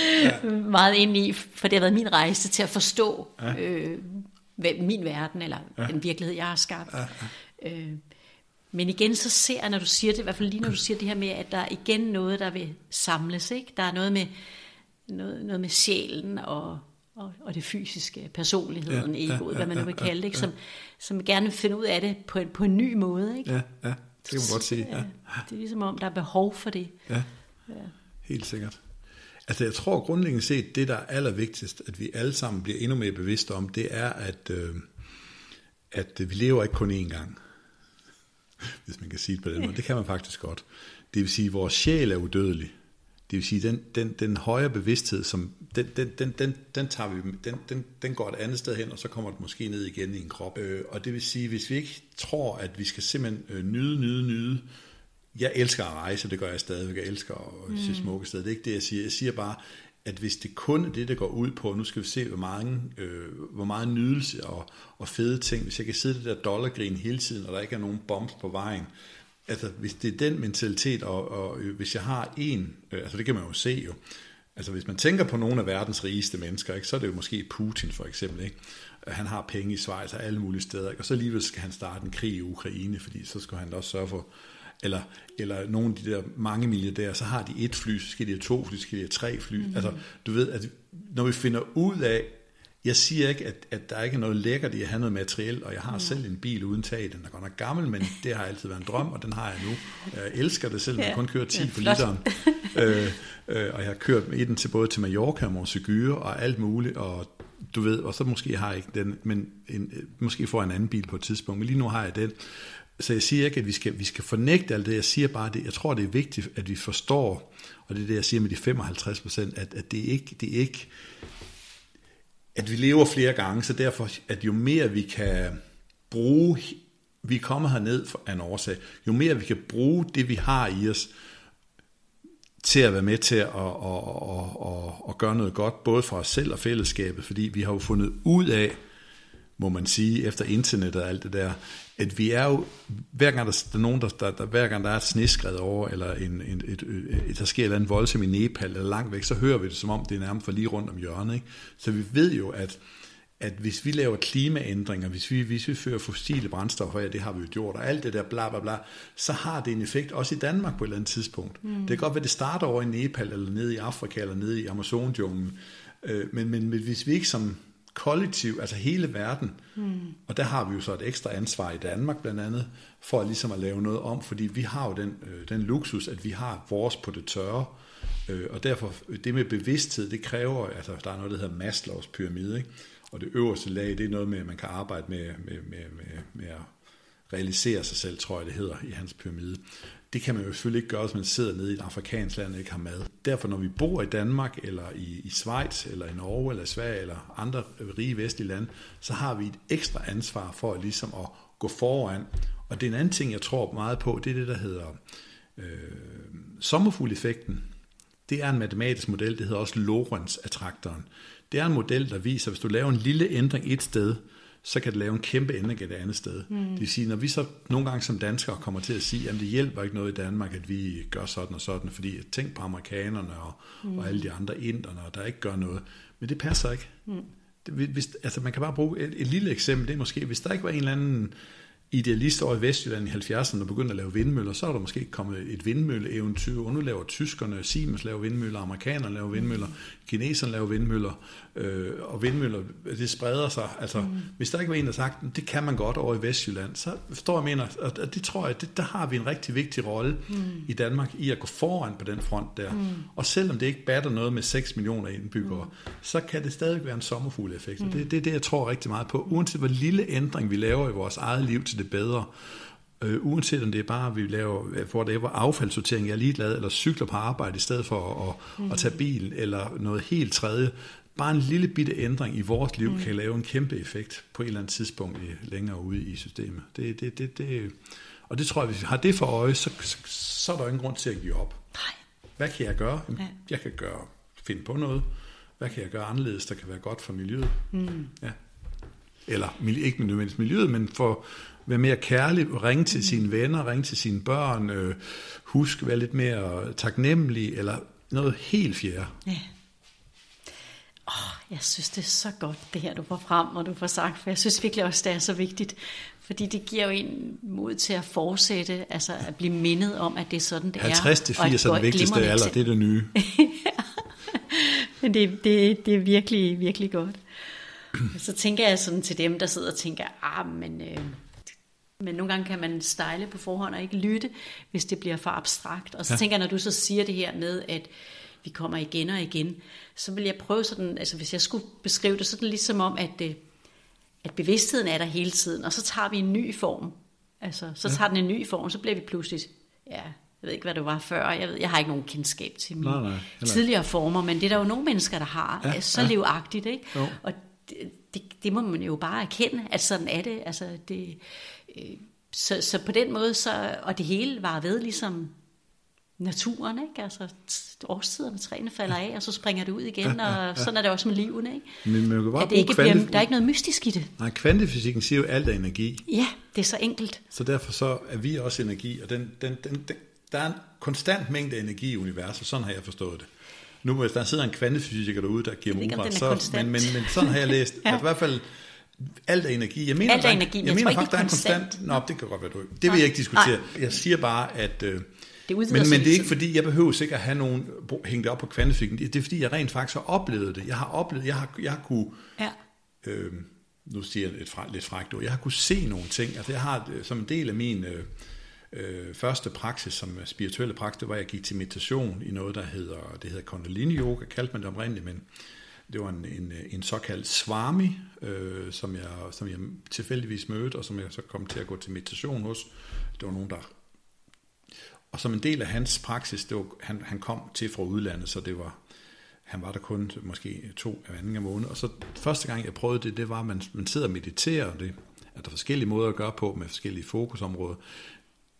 meget inde i, for det har været min rejse til at forstå øh, min verden, eller den virkelighed, jeg har skabt. Øh, men igen, så ser jeg, når du siger det, i hvert fald lige når du siger det her med, at der er igen noget, der vil samles. Ikke? Der er noget med, noget, noget med sjælen og, og, og det fysiske, personligheden, ja, egoet, ja, hvad man nu vil kalde det, ikke? Som, som gerne vil finde ud af det på en, på en ny måde. Ikke? Ja, ja, det kan man godt sige. Ja. Det er ligesom om, der er behov for det. Ja, ja. helt sikkert. Altså jeg tror grundlæggende set, det der er allervigtigst, at vi alle sammen bliver endnu mere bevidste om, det er, at, øh, at vi lever ikke kun én gang. Hvis man kan sige det på den måde. Det kan man faktisk godt. Det vil sige, at vores sjæl er udødelig. Det vil sige, den, den, den højere bevidsthed, som, den, den, den, den, den, tager vi, den, den, den går et andet sted hen, og så kommer det måske ned igen i en krop. Øh, og det vil sige, hvis vi ikke tror, at vi skal simpelthen øh, nyde, nyde, nyde, jeg elsker at rejse, det gør jeg stadigvæk, jeg elsker at se mm. smukke steder, det er ikke det, jeg siger. Jeg siger bare, at hvis det kun er det, der går ud på, nu skal vi se, hvor, mange, øh, hvor meget nydelse og, og fede ting, hvis jeg kan sidde det der dollargrin hele tiden, og der ikke er nogen bombs på vejen, altså hvis det er den mentalitet, og, og øh, hvis jeg har en, øh, altså det kan man jo se jo, altså hvis man tænker på nogle af verdens rigeste mennesker, ikke, så er det jo måske Putin for eksempel, ikke? han har penge i Schweiz og alle mulige steder, ikke? og så alligevel skal han starte en krig i Ukraine, fordi så skal han også sørge for, eller, eller nogle af de der mange milliardærer, så har de et fly, så skal de have to fly, så skal de have tre fly. Mm. Altså, du ved, at når vi finder ud af, jeg siger ikke, at, at der ikke er noget lækkert i at have noget materiel, og jeg har mm. selv en bil uden tag. Den er godt nok gammel, men det har altid været en drøm, og den har jeg nu. Jeg elsker det, selvom ja, jeg kun kører 10 på literen. øh, øh, og jeg har kørt i den til både til Mallorca og og alt muligt, og du ved, og så måske har jeg ikke den, men en, øh, måske får jeg en anden bil på et tidspunkt, men lige nu har jeg den. Så jeg siger ikke, at vi skal, vi skal fornægte alt det, jeg siger bare, det, jeg tror, det er vigtigt, at vi forstår, og det er det, jeg siger med de 55 procent, at, at det ikke, det er ikke, at vi lever flere gange, så derfor, at jo mere vi kan bruge, vi kommer herned for en årsag, jo mere vi kan bruge det, vi har i os, til at være med til at, at, at, at, at gøre noget godt, både for os selv og fællesskabet, fordi vi har jo fundet ud af, må man sige, efter internet og alt det der, at vi er jo, hver gang der, der er nogen, der, der, der, hver gang der er et sneskred over, eller en, en, et, et, et, der sker et eller andet voldsomt i Nepal, eller langt væk, så hører vi det, som om det er nærmest for lige rundt om hjørnet. Ikke? Så vi ved jo, at, at hvis vi laver klimaændringer, hvis vi, hvis vi fører fossile brændstoffer, ja, det har vi jo gjort, og alt det der bla bla bla, så har det en effekt også i Danmark på et eller andet tidspunkt. Mm. Det kan godt være, det starter over i Nepal, eller nede i Afrika, eller nede i Amazonjunglen, øh, men, men hvis vi ikke som kollektiv, altså hele verden. Mm. Og der har vi jo så et ekstra ansvar i Danmark blandt andet, for ligesom at lave noget om, fordi vi har jo den, øh, den luksus, at vi har vores på det tørre, øh, og derfor det med bevidsthed, det kræver, altså der er noget, der hedder Maslows pyramide, ikke? Og det øverste lag, det er noget med, at man kan arbejde med, med, med, med, med at realisere sig selv, tror jeg det hedder i hans pyramide. Det kan man jo selvfølgelig ikke gøre, hvis man sidder nede i et afrikansk land og ikke har mad. Derfor når vi bor i Danmark, eller i, i Schweiz, eller i Norge, eller Sverige, eller andre rige vestlige lande, så har vi et ekstra ansvar for ligesom at gå foran. Og det er en anden ting, jeg tror meget på, det er det, der hedder øh, sommerfugleffekten. Det er en matematisk model, det hedder også Lorentz-attraktoren. Det er en model, der viser, at hvis du laver en lille ændring et sted, så kan det lave en kæmpe ændring et andet sted. Mm. Det vil sige, når vi så nogle gange som danskere kommer til at sige, at det hjælper ikke noget i Danmark, at vi gør sådan og sådan, fordi tænk på amerikanerne og, mm. og alle de andre inderne, der ikke gør noget. Men det passer ikke. Mm. Hvis, altså man kan bare bruge et, et lille eksempel, det er måske, hvis der ikke var en eller anden idealist over i Vestjylland i 70'erne og begyndte at lave vindmøller, så er der måske kommet et vindmølleeventyr, og nu laver tyskerne, Siemens laver vindmøller, amerikanerne laver vindmøller, kineserne laver vindmøller, øh, og vindmøller, det spreder sig. Altså, mm. hvis der ikke var en, der sagt, det kan man godt over i Vestjylland, så står jeg mener, at det tror jeg, det, der har vi en rigtig vigtig rolle mm. i Danmark i at gå foran på den front der. Mm. Og selvom det ikke batter noget med 6 millioner indbyggere, mm. så kan det stadig være en sommerfugl effekt. Mm. Det, det er det, jeg tror rigtig meget på. Uanset hvor lille ændring vi laver i vores eget liv til det bedre, øh, uanset om det er bare, at vi laver hvor det er affaldssortering, jeg er ligeglad, eller cykler på arbejde i stedet for at, mm. at tage bil, eller noget helt tredje, bare en lille bitte ændring i vores liv mm. kan lave en kæmpe effekt på et eller andet tidspunkt længere ude i systemet. Det, det, det, det, og det tror jeg, hvis vi har det for øje, så, så, så er der ingen grund til at give op. Nej. Hvad kan jeg gøre? Ja. Jeg kan gøre, finde på noget. Hvad kan jeg gøre anderledes, der kan være godt for miljøet? Mm. Ja. Eller ikke nødvendigvis miljøet, men for være mere kærlig, ringe til mm. sine venner, ringe til sine børn, øh, husk være lidt mere taknemmelig, eller noget helt fjerde. Ja. Oh, jeg synes, det er så godt, det her, du får frem, og du får sagt, for jeg synes virkelig også, det er så vigtigt, fordi det giver jo en mod til at fortsætte, altså at blive mindet om, at det er sådan, det 50 er. 50 80 er den vigtigste alder, det er det nye. Men det, det, det er virkelig, virkelig godt. Så tænker jeg sådan til dem, der sidder og tænker, ah, men, øh, men nogle gange kan man stejle på forhånd og ikke lytte, hvis det bliver for abstrakt. Og så ja. tænker jeg, når du så siger det her med, at vi kommer igen og igen, så vil jeg prøve sådan, altså hvis jeg skulle beskrive det sådan ligesom om, at, øh, at bevidstheden er der hele tiden, og så tager vi en ny form. Altså, så tager ja. den en ny form, så bliver vi pludselig, ja, jeg ved ikke, hvad det var før, jeg, ved, jeg har ikke nogen kendskab til mine nej, nej, tidligere former, men det er der jo nogle mennesker, der har, ja, så ja. livagtigt, ikke? Jo. Og det, det, det må man jo bare erkende, at sådan er det. Altså, det så, så på den måde, så, og det hele var ved ligesom naturen, ikke? Altså årstiderne, træerne falder af, og så springer det ud igen, ja, ja, ja. og sådan er det også med livene, ikke? Men man kan bare at det ikke kvante... bliver, der er ikke noget mystisk i det. Nej, kvantefysikken siger jo alt er energi. Ja, det er så enkelt. Så derfor så er vi også energi, og den, den, den, den, der er en konstant mængde energi i universet, sådan har jeg forstået det. Nu hvis der sidder en kvantefysiker derude, der giver mig så, men, men, men sådan har jeg læst, ja. at i hvert fald alt er energi. Jeg mener, alt er energi, jeg, jeg mener faktisk, der er en konstant... Nå, det kan godt være, du Det vil jeg ikke diskutere. Nej. Jeg siger bare, at... Øh, det men, men det er ikke fordi, jeg behøver sikkert at have nogen hængt op på kvantefysikken. Det er fordi, jeg rent faktisk har oplevet det. Jeg har oplevet, jeg har, jeg har kunne... Ja. Øh, nu siger jeg lidt, fra, lidt frækt Jeg har kunne se nogle ting. Altså, jeg har øh, som en del af min... Øh, øh, første praksis som spirituelle praksis, det var, at jeg gik til meditation i noget, der hedder, det hedder Kundalini Yoga, kaldte man det oprindeligt, men det var en, en, øh, en såkaldt swami, øh, som, jeg, som jeg tilfældigvis mødte, og som jeg så kom til at gå til meditation hos. Det var nogen, der... Og som en del af hans praksis, det var, han, han kom til fra udlandet, så det var, han var der kun måske to af anden måned. Og så første gang, jeg prøvede det, det var, at man, man sidder og mediterer, og det er der forskellige måder at gøre på med forskellige fokusområder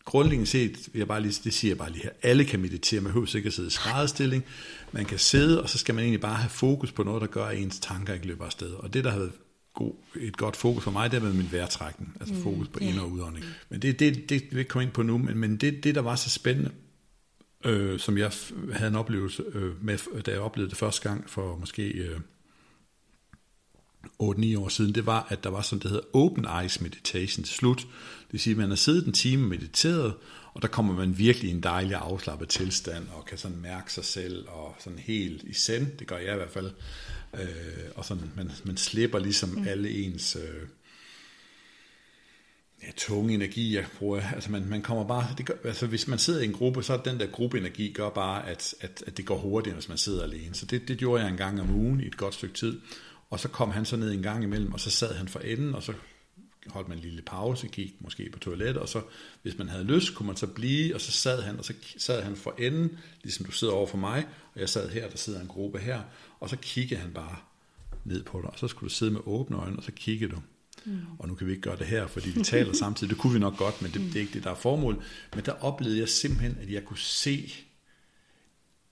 grundlæggende set, jeg bare lige, det siger jeg bare lige her, alle kan meditere, man behøver ikke at sidde i skrædderstilling, man kan sidde, og så skal man egentlig bare have fokus på noget, der gør, at ens tanker ikke løber afsted. Og det, der har været god, et godt fokus for mig, det har været min vejrtrækning, altså mm, fokus på yeah. ind- og udånding. Men det, det, det vil jeg komme ind på nu, men, men det, det, der var så spændende, øh, som jeg havde en oplevelse øh, med, da jeg oplevede det første gang for måske... Øh, 8-9 år siden, det var, at der var sådan, det hedder Open Eyes Meditation til slut. Det vil sige, at man har siddet en time og mediteret, og der kommer man virkelig i en dejlig afslappet tilstand, og kan sådan mærke sig selv, og sådan helt i send, det gør jeg i hvert fald, øh, og sådan, man, man slipper ligesom mm. alle ens øh, ja, tunge energi, jeg bruger, altså man, man kommer bare, det gør, altså hvis man sidder i en gruppe, så den der gruppeenergi gør bare, at, at, at det går hurtigere, hvis man sidder alene. Så det, det gjorde jeg en gang om ugen i et godt stykke tid, og så kom han så ned en gang imellem, og så sad han for enden, og så holdt man en lille pause, gik måske på toilettet, og så, hvis man havde lyst, kunne man så blive, og så sad han, og så sad han for enden, ligesom du sidder over for mig, og jeg sad her, der sidder en gruppe her, og så kiggede han bare ned på dig, og så skulle du sidde med åbne øjne, og så kigge du. Mm. Og nu kan vi ikke gøre det her, fordi vi taler samtidig. Det kunne vi nok godt, men det, det er ikke det, der er formål. Men der oplevede jeg simpelthen, at jeg kunne se,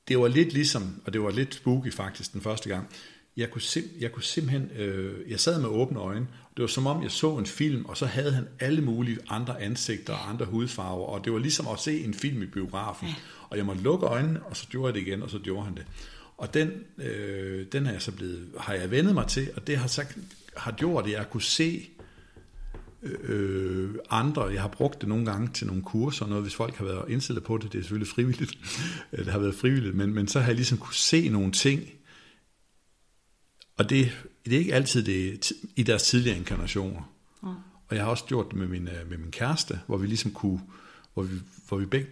det var lidt ligesom, og det var lidt spooky faktisk den første gang, jeg kunne, sim, jeg kunne simpelthen, øh, jeg sad med åbne øjne, det var som om jeg så en film, og så havde han alle mulige andre ansigter og andre hudfarver, og det var ligesom at se en film i biografen. Ja. Og jeg måtte lukke øjnene, og så gjorde jeg det igen, og så gjorde han det. Og den, øh, den er jeg så blevet, har jeg vendet mig til, og det har, sagt, har gjort, at jeg kunne se øh, andre, jeg har brugt det nogle gange til nogle kurser, noget hvis folk har været indstillet på det, det er selvfølgelig frivilligt, det har været frivilligt, men, men så har jeg ligesom kunne se nogle ting, og det, det er ikke altid det i deres tidligere inkarnationer. Mm. Og jeg har også gjort det med min, øh, med min kæreste, hvor vi ligesom kunne, hvor vi, hvor vi begge,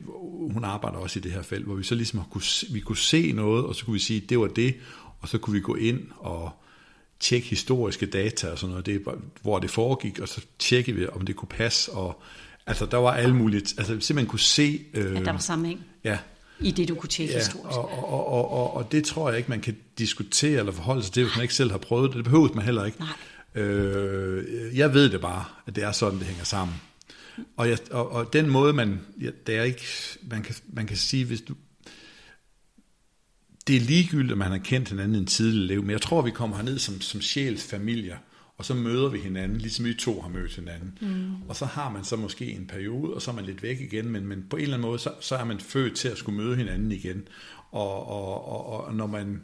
hun arbejder også i det her felt, hvor vi så ligesom kunne, vi kunne se noget, og så kunne vi sige, det var det, og så kunne vi gå ind og tjekke historiske data og sådan noget, det, hvor det foregik, og så tjekke vi, om det kunne passe, og altså der var alle mulige, altså simpelthen kunne se... Øh, at der var sammenhæng. Ja, i det, du kunne tjekke ja, historisk. Og, og, og, og, og det tror jeg ikke, man kan diskutere eller forholde sig til, hvis man ikke selv har prøvet det. Det behøver man heller ikke. Nej. Øh, jeg ved det bare, at det er sådan, det hænger sammen. Og, jeg, og, og den måde, man, ja, det er ikke, man kan, man kan sige, hvis du, det er ligegyldigt, at man har kendt hinanden i en tidlig liv, men jeg tror, vi kommer herned som, som sjælsfamilier, og så møder vi hinanden, ligesom vi to har mødt hinanden. Mm. Og så har man så måske en periode, og så er man lidt væk igen, men, men på en eller anden måde, så, så er man født til at skulle møde hinanden igen. Og, og, og, og når man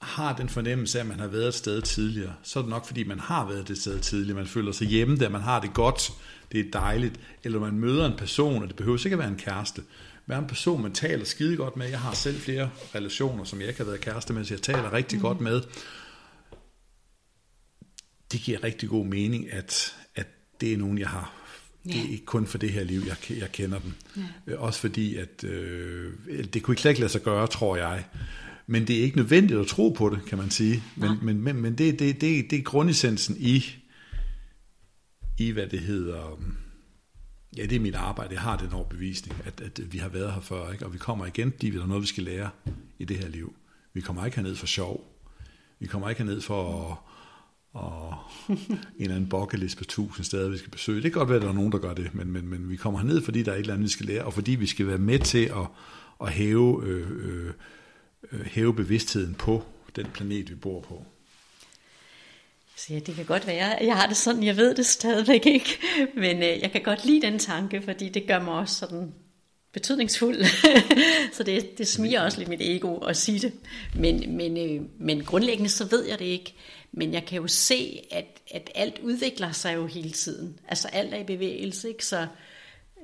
har den fornemmelse af, at man har været et sted tidligere, så er det nok, fordi man har været det sted tidligere. Man føler sig hjemme der, man har det godt, det er dejligt. Eller man møder en person, og det behøver ikke at være en kæreste, være en person, man taler skide godt med. Jeg har selv flere relationer, som jeg ikke har været kæreste med, så jeg taler rigtig mm. godt med det giver rigtig god mening, at, at det er nogen, jeg har. Ja. Det er ikke kun for det her liv, jeg, jeg kender dem. Ja. Øh, også fordi, at øh, det kunne ikke lade sig gøre, tror jeg. Men det er ikke nødvendigt at tro på det, kan man sige. Men, men, men, men det, det, det, det er grundessensen i, i, hvad det hedder... Ja, det er mit arbejde. Jeg har den overbevisning, at, at vi har været her før, ikke? og vi kommer igen, fordi vi har noget, vi skal lære i det her liv. Vi kommer ikke herned for sjov. Vi kommer ikke herned for at og en eller anden bokkelist på tusind steder, vi skal besøge. Det kan godt være, at der er nogen, der gør det, men, men, men vi kommer ned, fordi der er et eller andet, vi skal lære, og fordi vi skal være med til at, at hæve, øh, øh, øh, hæve bevidstheden på den planet, vi bor på. Så ja, det kan godt være, jeg har det sådan, jeg ved det stadigvæk ikke, men øh, jeg kan godt lide den tanke, fordi det gør mig også sådan betydningsfuld. så det, det smiger også lidt mit ego at sige det. Men, men, øh, men grundlæggende så ved jeg det ikke. Men jeg kan jo se, at, at alt udvikler sig jo hele tiden. Altså alt er i bevægelse, ikke? Så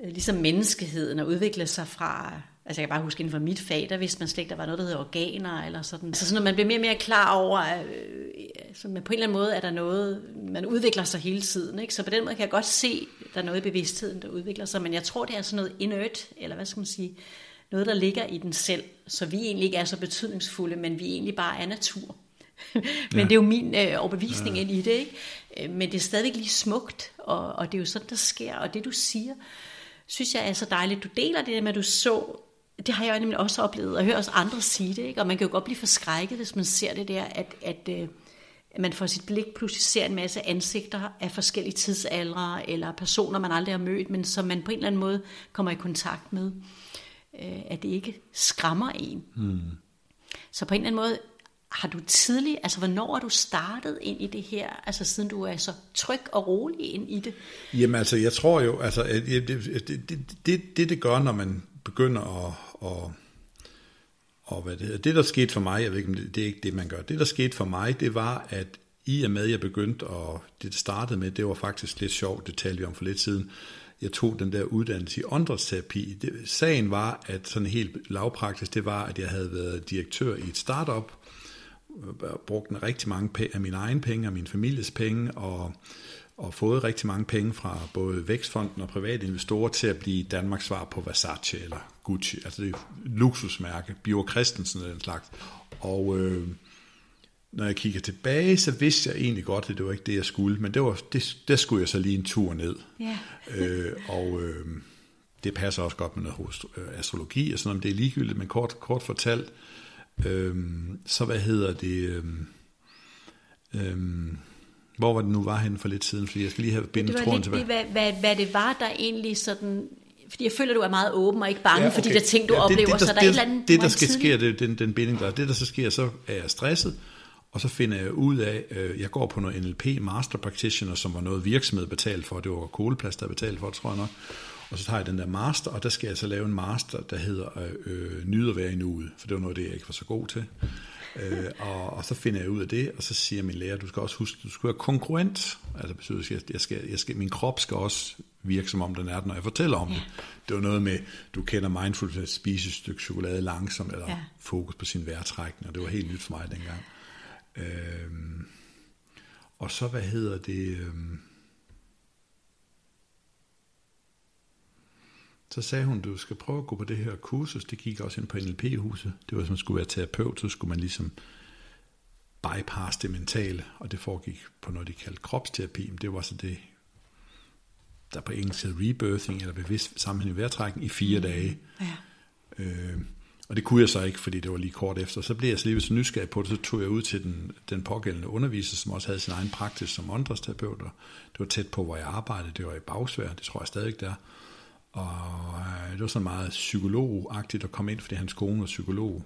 øh, ligesom menneskeheden og udviklet sig fra... Altså jeg kan bare huske inden for mit fag, der vidste man slet ikke, der var noget, der hedder organer eller sådan. Så sådan, når man bliver mere og mere klar over, at øh, så på en eller anden måde er der noget, man udvikler sig hele tiden. Ikke? Så på den måde kan jeg godt se, at der er noget i bevidstheden, der udvikler sig. Men jeg tror, det er sådan noget inert, eller hvad skal man sige, noget, der ligger i den selv. Så vi egentlig ikke er så betydningsfulde, men vi egentlig bare er natur. men ja. det er jo min øh, overbevisning ja. ind i det, ikke? Øh, men det er stadigvæk lige smukt, og, og det er jo sådan, der sker. Og det du siger, synes jeg er så dejligt. Du deler det der med, at du så, det har jeg nemlig også oplevet, og hører også andre sige det, ikke? Og man kan jo godt blive forskrækket, hvis man ser det der, at, at, øh, at man får sit blik pludselig ser en masse ansigter af forskellige tidsaldre, eller personer, man aldrig har mødt, men som man på en eller anden måde kommer i kontakt med. At det ikke skræmmer en. Hmm. Så på en eller anden måde har du tidlig, altså hvornår er du startet ind i det her, altså siden du er så tryg og rolig ind i det? Jamen altså, jeg tror jo, altså det, det, det, det, det, det gør, når man begynder at, at og hvad det, det der skete for mig, jeg ved ikke, om det, det er ikke det, man gør. Det der skete for mig, det var, at i og med, at jeg begyndte, og det startede med, det var faktisk lidt sjovt, det talte vi om for lidt siden, jeg tog den der uddannelse i åndedrætsterapi. Sagen var, at sådan helt lavpraktisk, det var, at jeg havde været direktør i et startup, brugt rigtig mange af mine egne penge og min families penge, og, og fået rigtig mange penge fra både Vækstfonden og private investorer til at blive Danmarks svar på Versace eller Gucci, altså det er luksusmærke, Bio Christensen eller den slags. Og øh, når jeg kigger tilbage, så vidste jeg egentlig godt, at det var ikke det, jeg skulle, men det var, det, der skulle jeg så lige en tur ned. Ja. øh, og øh, det passer også godt med noget astrologi og sådan noget, det er ligegyldigt, men kort, kort fortalt, Øhm, så hvad hedder det? Øhm, øhm, hvor var det nu var hen for lidt siden, fordi jeg skal lige have bindet tråden tilbage. Det, hvad, hvad, hvad det var, der egentlig sådan fordi jeg føler, du er meget åben og ikke bange ja, okay. for de der ting, du ja, det, oplever, det, der, så der det, er et eller andet... Det, der skal ske, det, den, den binding, der det, der så sker, så er jeg stresset, og så finder jeg ud af, øh, jeg går på noget NLP Master Practitioner, som var noget virksomhed betalt for, det var Koleplads, der betalt for, tror jeg nok, og så tager jeg den der master, og der skal jeg så lave en master, der hedder øh, Nyd at være i nuet, for det var noget det, jeg ikke var så god til. øh, og, og så finder jeg ud af det, og så siger min lærer, du skal også huske, du skal være kongruent. Altså betyder, at jeg, skal, jeg skal, min krop skal også virke som om den er det, når jeg fortæller om ja. det. Det var noget med, du kender mindfulness, at spise et stykke chokolade langsomt, eller ja. fokus på sin vejrtrækning, og det var helt nyt for mig dengang. Øhm, og så, hvad hedder det... Øhm, Så sagde hun, du skal prøve at gå på det her kursus. Det gik også ind på NLP-huset. Det var, som man skulle være terapeut, så skulle man ligesom bypass det mentale, og det foregik på noget, de kaldte kropsterapi. Men det var så det, der på engelsk hedder rebirthing, eller bevidst sammenhæng i vejrtrækning, i fire mm. dage. Ja. Øh, og det kunne jeg så ikke, fordi det var lige kort efter. Så blev jeg så lige så nysgerrig på det, så tog jeg ud til den, den pågældende underviser, som også havde sin egen praksis som åndedrætsterapeut. Det var tæt på, hvor jeg arbejdede. Det var i Bagsvær, det tror jeg stadig der. Og øh, det var sådan meget psykologagtigt at komme ind, fordi hans kone var psykolog,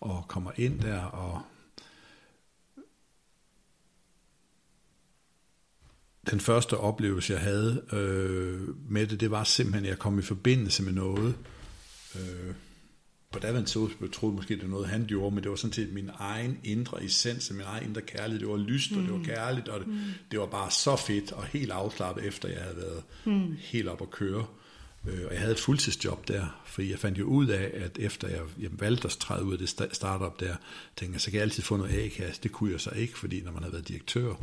og kommer ind der, og den første oplevelse, jeg havde øh, med det, det var simpelthen, at jeg kom i forbindelse med noget. Øh, på daværende tidspunkt troede måske, det var noget, han gjorde, men det var sådan set min egen indre essens, min egen indre kærlighed. Det var lyst, og det var mm. kærligt, og det, mm. det var bare så fedt og helt afslappet, efter jeg havde været mm. helt op at køre. Øh, og jeg havde et fuldtidsjob der, fordi jeg fandt jo ud af, at efter jeg, jeg valgte at træde ud af det startup der, tænkte jeg, så kan jeg altid få noget A-kasse. Det kunne jeg så ikke, fordi når man har været direktør,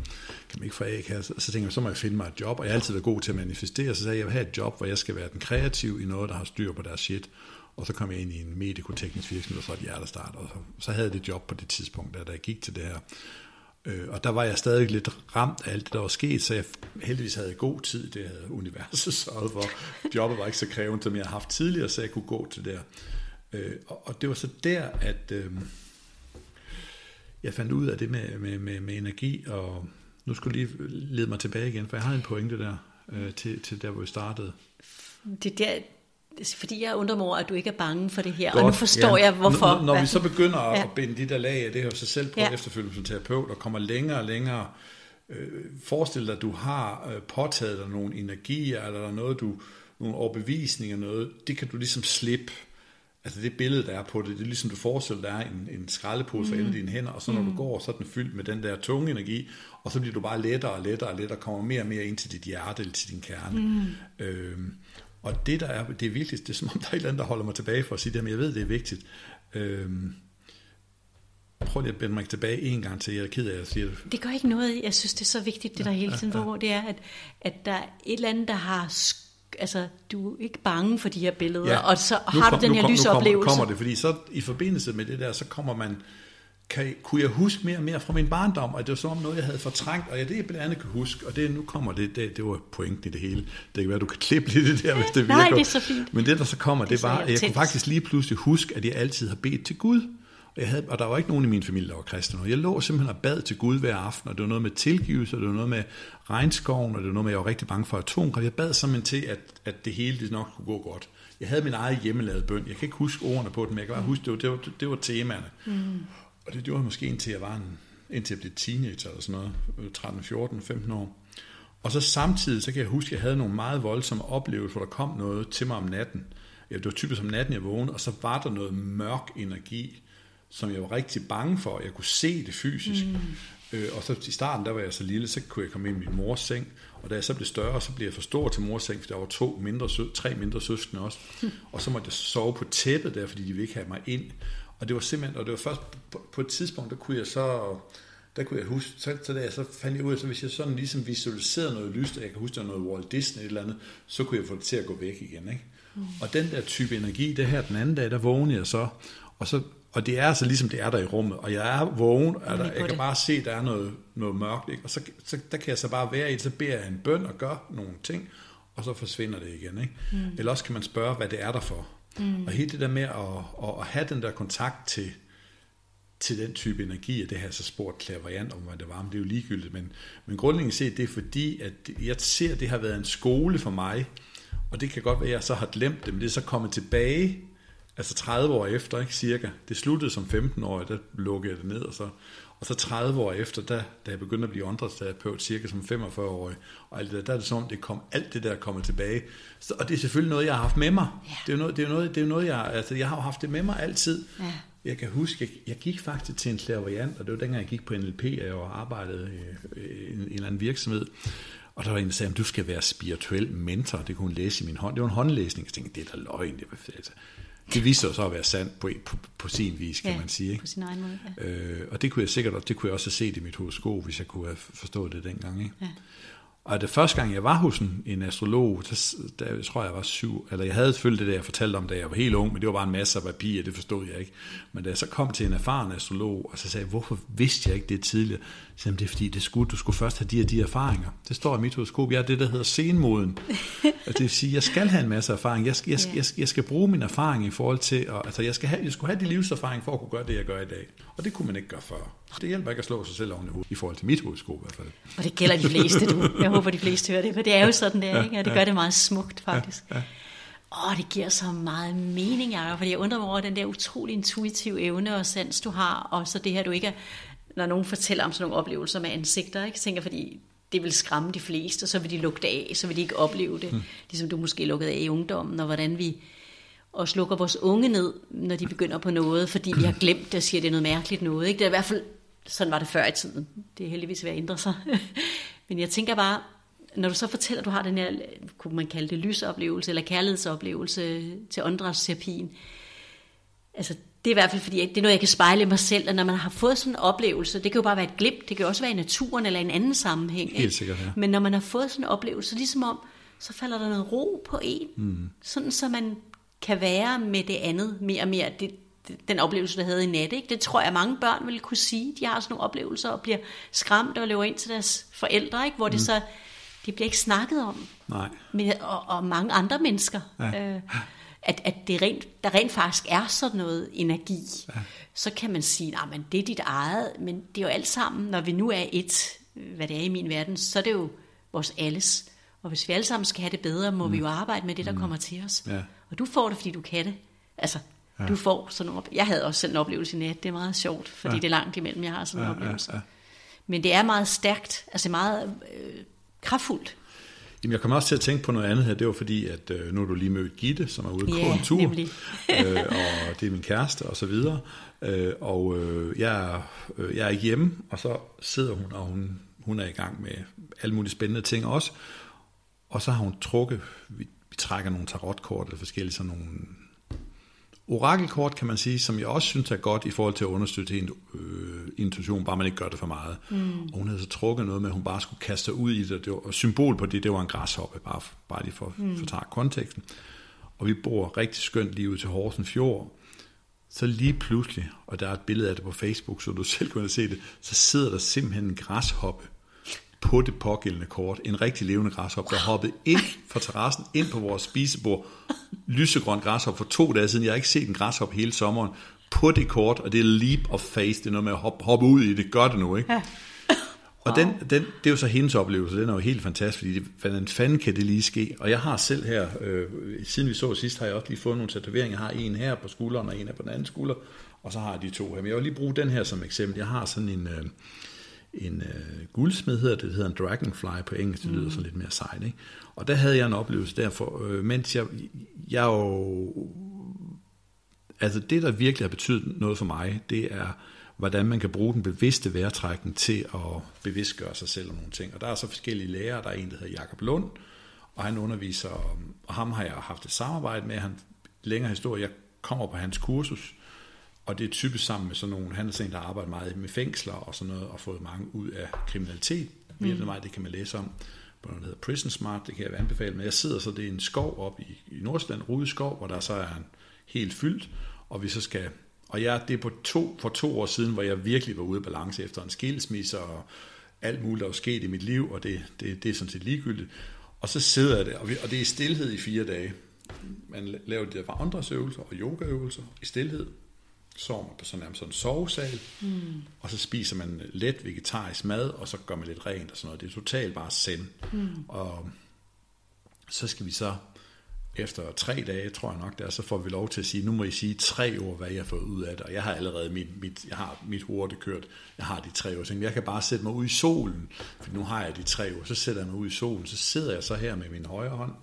kan man ikke få A-kasse. Så tænkte jeg, så må jeg finde mig et job, og jeg har altid været god til at manifestere, så sagde jeg, jeg vil have et job, hvor jeg skal være den kreative i noget, der har styr på deres shit. Og så kom jeg ind i en medikoteknisk virksomhed, og så et hjertestart, og så, så havde jeg det job på det tidspunkt, der, da jeg gik til det her. Øh, og der var jeg stadig lidt ramt af alt det, der var sket, så jeg heldigvis havde god tid. Det havde universet sørget for. Jobbet var ikke så krævende, som jeg havde haft tidligere, så jeg kunne gå til der. Øh, og, og det var så der, at øh, jeg fandt ud af det med, med, med, med energi, og nu skulle lige lede mig tilbage igen, for jeg har en pointe der, øh, til, til der, hvor vi startede. Det der, fordi jeg undrer mig over, at du ikke er bange for det her, Godt, og nu forstår ja. jeg, hvorfor. Når, når vi så begynder at ja. binde de der lag af det her, så selv på ja. efterfølgende som terapeut, og kommer længere og længere, øh, forestil dig, at du har øh, påtaget dig nogle energier, eller der er noget, du, nogle overbevisninger, noget, det kan du ligesom slippe. Altså det billede, der er på det, det er ligesom du forestiller, der er en, en skraldepose mm. for dine hænder, og så når mm. du går, så er den fyldt med den der tunge energi, og så bliver du bare lettere og lettere og lettere, og kommer mere og mere ind til dit hjerte eller til din kerne. Mm. Øhm, og det, der er, det er virkelig, det er som om, der er et eller andet, der holder mig tilbage for at sige det, men jeg ved, det er vigtigt. Øhm, prøv lige at binde mig tilbage en gang til, jeg er ked af at sige det. Det gør ikke noget, jeg synes, det er så vigtigt, det der hele tiden ja, ja. det er, at, at der er et eller andet, der har altså, du er ikke bange for de her billeder, ja, og så har kom, du den her lysoplevelse. Nu kommer, kommer det, fordi så i forbindelse med det der, så kommer man kan, kunne jeg huske mere og mere fra min barndom, og det var som om noget, jeg havde fortrængt, og ja, det jeg blandt andet kan huske, og det nu kommer det, det, det var pointen i det hele. Det kan være, du kan klippe lidt det der, hvis det virker. Nej, det er så fint. Men det, der så kommer, det, det var, at jeg kunne faktisk lige pludselig huske, at jeg altid har bedt til Gud. Og, jeg havde, og der var ikke nogen i min familie, der var kristne. Jeg lå simpelthen og bad til Gud hver aften, og det var noget med tilgivelse, og det var noget med regnskoven, og det var noget med, at jeg var rigtig bange for atomkraft. Jeg bad simpelthen til, at, at det hele det nok kunne gå godt. Jeg havde min eget hjemmelavede bøn. Jeg kan ikke huske ordene på det, men jeg kan bare huske, det var, det var, det var temaerne. Mm. Og det gjorde jeg måske indtil jeg var en, indtil jeg blev teenager eller sådan noget, 13, 14, 15 år. Og så samtidig, så kan jeg huske, at jeg havde nogle meget voldsomme oplevelser, hvor der kom noget til mig om natten. Det var typisk om natten, jeg vågnede, og så var der noget mørk energi, som jeg var rigtig bange for. Jeg kunne se det fysisk. Mm. Øh, og så i starten, der var jeg så lille, så kunne jeg komme ind i min mors seng. Og da jeg så blev større, så blev jeg for stor til mors seng, for der var to mindre, tre mindre søskende også. Mm. Og så måtte jeg sove på tæppet der, fordi de ville ikke have mig ind. Og det var simpelthen, og det var først på, på et tidspunkt, der kunne jeg så, der kunne jeg huske, så, så da jeg så fandt jeg ud af, så hvis jeg sådan ligesom visualiserede noget lyst, og jeg kan huske, der noget Walt Disney eller andet, så kunne jeg få det til at gå væk igen. Ikke? Mm. Og den der type energi, det her den anden dag, der vågnede jeg så, og så og det er altså ligesom det er der i rummet, og jeg er vågen, og der, jeg kan bare se, at der er noget, noget mørkt, ikke? og så, så der kan jeg så bare være i så beder jeg en bøn og gør nogle ting, og så forsvinder det igen. Ikke? Mm. Eller også kan man spørge, hvad det er der for. Mm. Og hele det der med at, at, at have den der kontakt til, til den type energi, og det her så spurgt klaverant om, hvad det var, men det er jo ligegyldigt, men, men grundlæggende set, det er fordi, at jeg ser, at det har været en skole for mig, og det kan godt være, at jeg så har glemt det, men det er så kommet tilbage, altså 30 år efter, ikke, cirka. Det sluttede som 15 år, der lukkede jeg det ned, og så, og så 30 år efter, da, da jeg begyndte at blive åndedrætsterapeut, cirka som 45-årig, og alt det der, der er det sådan, det kom, alt det der kommer tilbage. Så, og det er selvfølgelig noget, jeg har haft med mig. Ja. Det, er noget, det, er noget, det er noget, jeg, altså, jeg har haft det med mig altid. Ja. Jeg kan huske, jeg, jeg gik faktisk til en clairvoyant, og det var dengang, jeg gik på NLP, og jeg arbejdede i en, en eller anden virksomhed. Og der var en, der sagde, at du skal være spirituel mentor. Det kunne hun læse i min hånd. Det var en håndlæsning. Jeg tænkte, det er da løgn. Det, var, altså, det viste sig så at være sandt på, på, på sin vis, kan Ja, man sige. Ikke? på sin egen måde, ja. Øh, og det kunne jeg sikkert, det kunne jeg også have set i mit horoskop, hvis jeg kunne have forstået det dengang. Ikke? Ja. Og det første gang, jeg var hos en, en astrolog, der, der jeg tror jeg var syv, eller jeg havde selvfølgelig det der, jeg fortalte om, da jeg var helt ung, men det var bare en masse af papir, det forstod jeg ikke. Men da jeg så kom til en erfaren astrolog, og så sagde jeg, hvorfor vidste jeg ikke det tidligere? Så det er fordi, det skulle, du skulle først have de og de erfaringer. Det står i mit horoskop, jeg er det, der hedder senmoden. og det vil sige, jeg skal have en masse erfaring. Jeg skal, jeg, skal, jeg, skal, jeg skal bruge min erfaring i forhold til, at, altså jeg, skal have, jeg skulle have de livserfaring for at kunne gøre det, jeg gør i dag. Og det kunne man ikke gøre før. Det hjælper ikke at slå sig selv oven i hovedet, i forhold til mit horoskop i hvert fald. Og det gælder de fleste, du. Jeg håber, de fleste hører det, for det er jo sådan, det er, ikke? Og det gør det meget smukt, faktisk. Åh, det giver så meget mening, Jacob, fordi jeg undrer mig over den der utrolig intuitive evne og sans, du har, og så det her, du ikke er, når nogen fortæller om sådan nogle oplevelser med ansigter, ikke? Jeg tænker, fordi det vil skræmme de fleste, og så vil de lukke det af, så vil de ikke opleve det, mm. ligesom du måske lukkede af i ungdommen, og hvordan vi også lukker vores unge ned, når de begynder på noget, fordi vi har glemt det og siger, det er noget mærkeligt noget. Ikke? Det er i hvert fald, sådan var det før i tiden. Det er heldigvis ved at ændre sig. Men jeg tænker bare, når du så fortæller, at du har den her, kunne man kalde det lysoplevelse, eller kærlighedsoplevelse til åndedrætsterapien, altså det er i hvert fald, fordi det er noget, jeg kan spejle i mig selv, at når man har fået sådan en oplevelse, det kan jo bare være et glimt, det kan jo også være i naturen eller i en anden sammenhæng. Helt ikke? sikkert, ja. Men når man har fået sådan en oplevelse, ligesom om, så falder der noget ro på en, mm. sådan så man kan være med det andet mere og mere. Det, det, den oplevelse, du havde i nat, ikke? det tror jeg, mange børn vil kunne sige. De har sådan nogle oplevelser og bliver skræmt og løber ind til deres forældre, ikke? hvor mm. det så, det bliver ikke snakket om. Nej. Men, og, og mange andre mennesker. Ja. Øh, at, at det rent, der rent faktisk er sådan noget energi, ja. så kan man sige, at det er dit eget, men det er jo alt sammen, når vi nu er et, hvad det er i min verden, så er det jo vores alles. Og hvis vi alle sammen skal have det bedre, må mm. vi jo arbejde med det, der mm. kommer til os. Ja. Og du får det, fordi du kan det. Altså, ja. du får sådan nogle Jeg havde også selv en oplevelse i nat. Det er meget sjovt, fordi ja. det er langt imellem, jeg har sådan en Ja, oplevelse. ja, ja. Men det er meget stærkt, altså meget øh, kraftfuldt. Jamen, jeg kommer også til at tænke på noget andet her. Det var fordi, at øh, nu har du lige mødt Gitte, som er ude på Ja, en tur. øh, og det er min kæreste, og så videre. Øh, og øh, jeg, er, øh, jeg er hjemme, og så sidder hun, og hun, hun er i gang med alle mulige spændende ting også. Og så har hun trukket, vi, vi trækker nogle tarotkort, eller forskellige sådan nogle orakelkort, kan man sige, som jeg også synes er godt i forhold til at understøtte en øh, intuition, bare man ikke gør det for meget. Mm. Og hun havde så trukket noget med, at hun bare skulle kaste sig ud i det, det var, og symbol på det, det var en græshoppe, bare, bare lige for mm. fortage konteksten. Og vi bor rigtig skønt lige ud til Horsen Fjord, så lige pludselig, og der er et billede af det på Facebook, så du selv kunne se det, så sidder der simpelthen en græshoppe på det pågældende kort. En rigtig levende græshoppe, der hoppede ind fra terrassen, ind på vores spisebord. Lysegrøn græshoppe for to dage siden. Jeg har ikke set en græshoppe hele sommeren på det kort, og det er leap of faith. Det er noget med at hoppe, hoppe ud i det. Gør det nu, ikke? Ja. Og den, den, det er jo så hendes oplevelse, den er jo helt fantastisk, fordi det, hvordan fanden kan det lige ske? Og jeg har selv her, øh, siden vi så sidst, har jeg også lige fået nogle tatoveringer. Jeg har en her på skulderen, og en her på den anden skulder, og så har jeg de to her. Men jeg vil lige bruge den her som eksempel. Jeg har sådan en, øh, en øh, guldsmed, hedder det, det hedder en dragonfly på engelsk, det lyder mm. sådan lidt mere sejt, ikke? Og der havde jeg en oplevelse derfor, øh, mens jeg, jeg jo, altså det, der virkelig har betydet noget for mig, det er, hvordan man kan bruge den bevidste vejrtrækning til at bevidstgøre sig selv om nogle ting. Og der er så forskellige lærere. Der er en, der hedder Jakob Lund, og han underviser, og ham har jeg haft et samarbejde med. Han længere historie, jeg kommer på hans kursus, og det er typisk sammen med sådan nogle, han er sådan der arbejder meget med fængsler og sådan noget, og fået mange ud af kriminalitet. Mm. mig, det kan man læse om på noget, der hedder Prison Smart, det kan jeg anbefale. Men jeg sidder så, det er en skov op i, i Nordsjælland, Rude skov, hvor der så er en helt fyldt, og vi så skal og jeg, det er på to, for to år siden, hvor jeg virkelig var ude af balance efter en skilsmisse og alt muligt, der var sket i mit liv, og det, det, det er sådan set ligegyldigt. Og så sidder jeg der, og, vi, og det er i stillhed i fire dage. Man laver de der vandresøvelser og yogaøvelser i stillhed. Sover man på sådan, en, sådan en sovesal, mm. og så spiser man let vegetarisk mad, og så gør man lidt rent og sådan noget. Det er totalt bare send. Mm. Og så skal vi så efter tre dage, tror jeg nok, der, så får vi lov til at sige, nu må I sige tre ord, hvad jeg har fået ud af det, og jeg har allerede mit, mit, jeg har mit hurtigt kørt, jeg har de tre ord, så jeg kan bare sætte mig ud i solen, for nu har jeg de tre ord, så sætter jeg mig ud i solen, så sidder jeg så her med min højre hånd,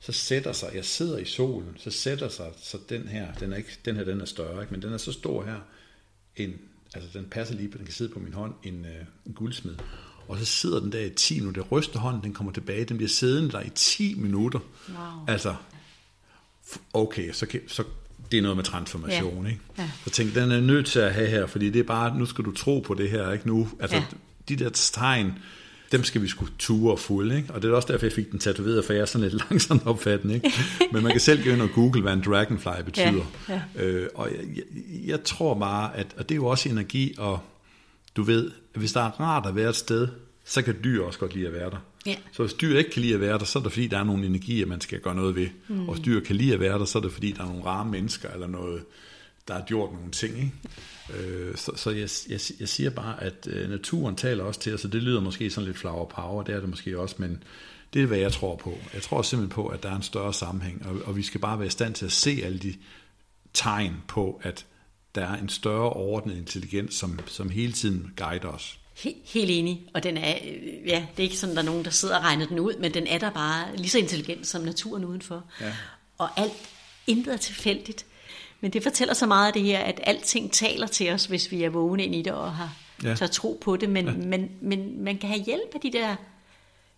så sætter sig, jeg sidder i solen, så sætter sig, så den her, den, er ikke, den her den er større, ikke? men den er så stor her, en, altså den passer lige på, den kan sidde på min hånd, en, øh, en guldsmed. Og så sidder den der i 10 minutter, ryster hånden, den kommer tilbage, den bliver siddende der i 10 minutter. Wow. Altså, okay, så, kan, så det er noget med transformation, Ja. ikke? Ja. Så tænk, den er nødt til at have her, fordi det er bare, nu skal du tro på det her, ikke nu? Altså, Ja. de der tegn, dem skal vi skulle ture og fulde, ikke? Og det er også derfor, jeg fik den tatoveret, for jeg er sådan lidt langsomt opfattende, ikke? Men man kan selv gå ind og google, hvad en dragonfly betyder. Ja, Øh, og jeg, jeg, jeg tror bare, at, og det er jo også energi, og du ved, hvis der er rart at være et sted, så kan dyr også godt lide at være der. Ja. Så hvis dyr ikke kan lide at være der, så er det fordi, der er nogle energier, man skal gøre noget ved. Mm. Og hvis dyr kan lide at være der, så er det fordi, der er nogle rare mennesker, eller noget, der har gjort nogle ting. Ikke? Øh, så så jeg, jeg, jeg siger bare, at øh, naturen taler også til os, og det lyder måske sådan lidt flower power, det er det måske også, men det er, hvad jeg tror på. Jeg tror simpelthen på, at der er en større sammenhæng, og, og vi skal bare være i stand til at se alle de tegn på, at der er en større ordnet intelligens, som, som hele tiden guider os. He- helt enig, og den er, øh, ja, det er ikke sådan, der er nogen, der sidder og regner den ud, men den er der bare lige så intelligent som naturen udenfor. Ja. Og alt, intet er tilfældigt. Men det fortæller så meget af det her, at alting taler til os, hvis vi er vågne ind i det og har Ja. tør tro på det, men, ja. men, men man kan have hjælp af de der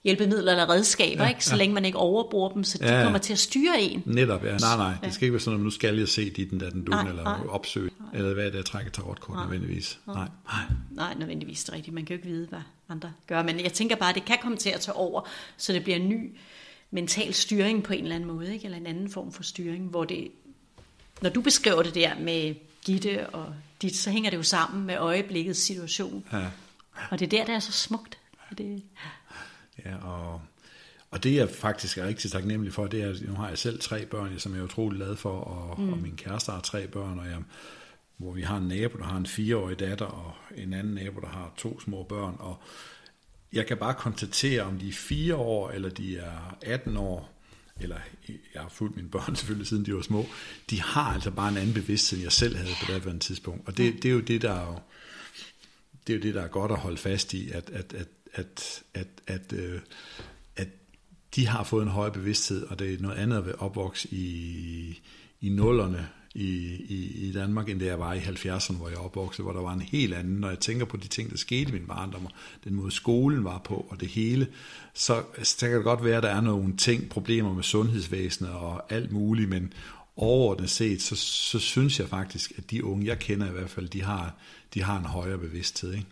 hjælpemidler eller redskaber, ja, ikke? så ja. længe man ikke overbruger dem, så de Ja, kommer til at styre en. Netop, ja. Nej, nej. Det skal ikke være sådan, at nu skal jeg se dit, den der, den dun, Nej, eller nej. opsøge, eller hvad er det, jeg trækker tarotkort nødvendigvis. Nej, nej. Nej, nødvendigvis det er rigtigt. Man kan jo ikke vide, hvad andre gør. Men jeg tænker bare, at det kan komme til at tage over, så det bliver en ny mental styring på en eller anden måde, ikke? eller en anden form for styring, hvor det, når du beskriver det der med Gitte og dit, så hænger det jo sammen med øjeblikkets situation. Ja. Og det er der, der er så smukt. Og Det, Ja, og, og det jeg faktisk er rigtig taknemmelig for, det er, at nu har jeg selv tre børn, som jeg er utrolig glad for, og, mm. og min kæreste har tre børn, og jeg, hvor vi har en nabo, der har en fireårig datter, og en anden nabo, der har to små børn, og jeg kan bare konstatere, om de er fire år, eller de er 18 år, eller jeg har fulgt mine børn selvfølgelig, siden de var små, de har altså bare en anden bevidsthed, end jeg selv havde på det tidspunkt. Og det, det er jo det, der er jo, det er jo det, der er godt at holde fast i, at, at, at, at, at, at, øh, at de har fået en høj bevidsthed, og det er noget andet at opvokse i, i nullerne i, i, i Danmark, end det jeg var i 70'erne, hvor jeg opvoksede, hvor der var en helt anden. Når jeg tænker på de ting, der skete i min barndom, og den måde skolen var på, og det hele, så, så kan det godt være, at der er nogle ting, problemer med sundhedsvæsenet og alt muligt, men overordnet set, så, så synes jeg faktisk, at de unge, jeg kender i hvert fald, de har, de har en højere bevidsthed, ikke?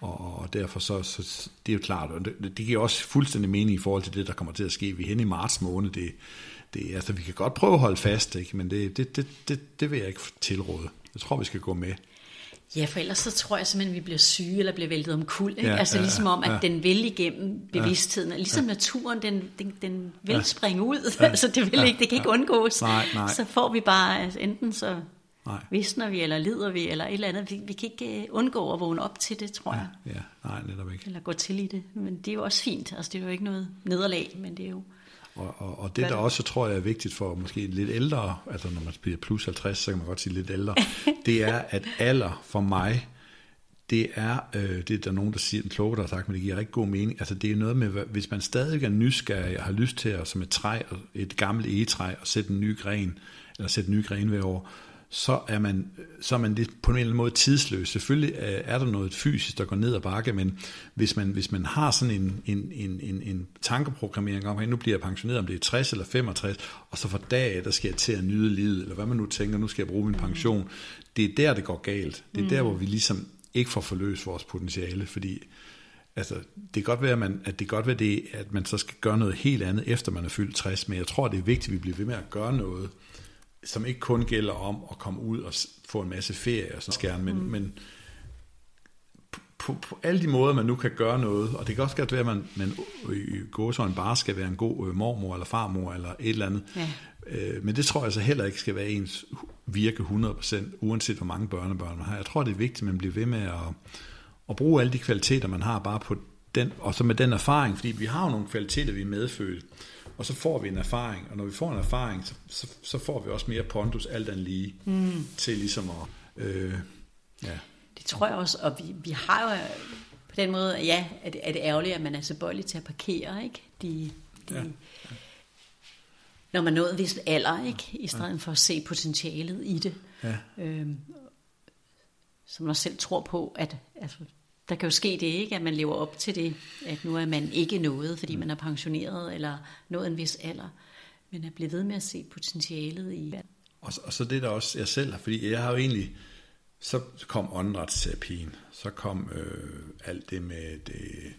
Og, og derfor så, så, det er jo klart, og det, det giver også fuldstændig mening i forhold til det, der kommer til at ske. Vi er henne i marts måned, det, det, altså vi kan godt prøve at holde fast, ikke? men det, det, det, det, det vil jeg ikke tilråde. Jeg tror, vi skal gå med. ja, for ellers så tror jeg simpelthen, at vi bliver syge eller bliver væltet om kul. Ikke? Ja, Ja, altså ja, ligesom om, at ja. den vil igennem bevidstheden. Ligesom naturen, den, den, den vil ja. springe ud. Ja. altså det, vil ikke, det kan ikke undgås. Nej, nej. Så får vi bare, altså, enten så Nej. visner vi, eller lider vi, eller et eller andet. Vi, vi kan ikke øh, undgå at vågne op til det, tror jeg. Ja, nej, netop ikke. Eller gå til i det. Men det er jo også fint. Altså det er jo ikke noget nederlag, men det er jo... Og, og, og det, der også tror jeg er vigtigt for måske lidt ældre, altså når man bliver plus 50, så kan man godt sige lidt ældre, det er, at alder for mig, det er, øh, det er der nogen, der siger, en kloge, der har sagt, men det giver rigtig god mening. Altså det er noget med, hvis man stadig er nysgerrig og har lyst til at, som et træ, et gammelt egetræ, og sætte en ny gren, eller sætte en ny gren hver år, så er man, så er man lidt på en eller anden måde tidsløs. Selvfølgelig er der noget fysisk, der går ned ad bakke, men hvis man, hvis man har sådan en, en, en, en, en tankeprogrammering om, at nu bliver jeg pensioneret, om det er 60 eller 65, og så for dag af, der skal jeg til at nyde livet, eller hvad man nu tænker, nu skal jeg bruge min pension. Det er der, det går galt. Det er mm. der, hvor vi ligesom ikke får forløst vores potentiale, fordi altså, det kan godt være, at, man, at det godt være det, at man så skal gøre noget helt andet, efter man er fyldt 60, men jeg tror, det er vigtigt, at vi bliver ved med at gøre noget, som ikke kun gælder om at komme ud og få en masse ferie og sådan skærm, men, mm. men på, på, på alle de måder, man nu kan gøre noget, og det kan også godt være, at man, man i gåsøjne bare skal være en god øh, mormor eller farmor eller et eller andet, Ja. øh, men det tror jeg så heller ikke skal være ens virke 100%, uanset hvor mange børnebørn man har. Jeg tror, det er vigtigt, at man bliver ved med at, at bruge alle de kvaliteter, man har, bare på den, og så med den erfaring, fordi vi har jo nogle kvaliteter, vi er medfødt, og så får vi en erfaring, og når vi får en erfaring, så, så, så får vi også mere pondus, alt andet lige, mm. til ligesom at, øh, ja, Det tror jeg også, og vi, vi har jo på den måde, ja, er det, er det ærgerligt, at man er tilbøjelig til at parkere, ikke? De, de, Ja. ja. når man nåede en vis alder, ikke? i stedet ja. for at se potentialet i det. Ja. Øhm, som man selv tror på, at altså, der kan jo ske det ikke, at man lever op til det, at nu er man ikke noget, fordi man er pensioneret eller nået en vis alder, men at blive ved med at se potentialet i. Og, og så det der også jeg selv har, fordi jeg har jo egentlig, så kom åndretsterapien, så kom øh, alt det med det,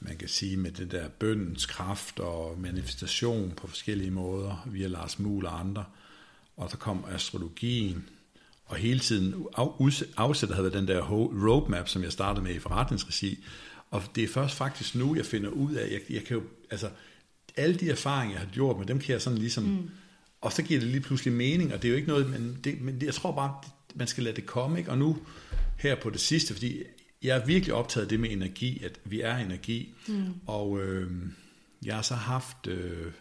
man kan sige med det der bøndens kraft og manifestation på forskellige måder via Lars Muhl og andre. Og så kom astrologien, og hele tiden afsættet havde den der roadmap, som jeg startede med i forretningsregi. Og det er først faktisk nu, jeg finder ud af, jeg, jeg kan jo, altså, alle de erfaringer, jeg har gjort med dem, kan jeg sådan ligesom, mm. og så giver det lige pludselig mening, og det er jo ikke noget, men, det, men jeg tror bare, man skal lade det komme, ikke? og nu her på det sidste, fordi jeg er virkelig optaget af det med energi, at vi er energi, mm. og øh, jeg har så haft, øh,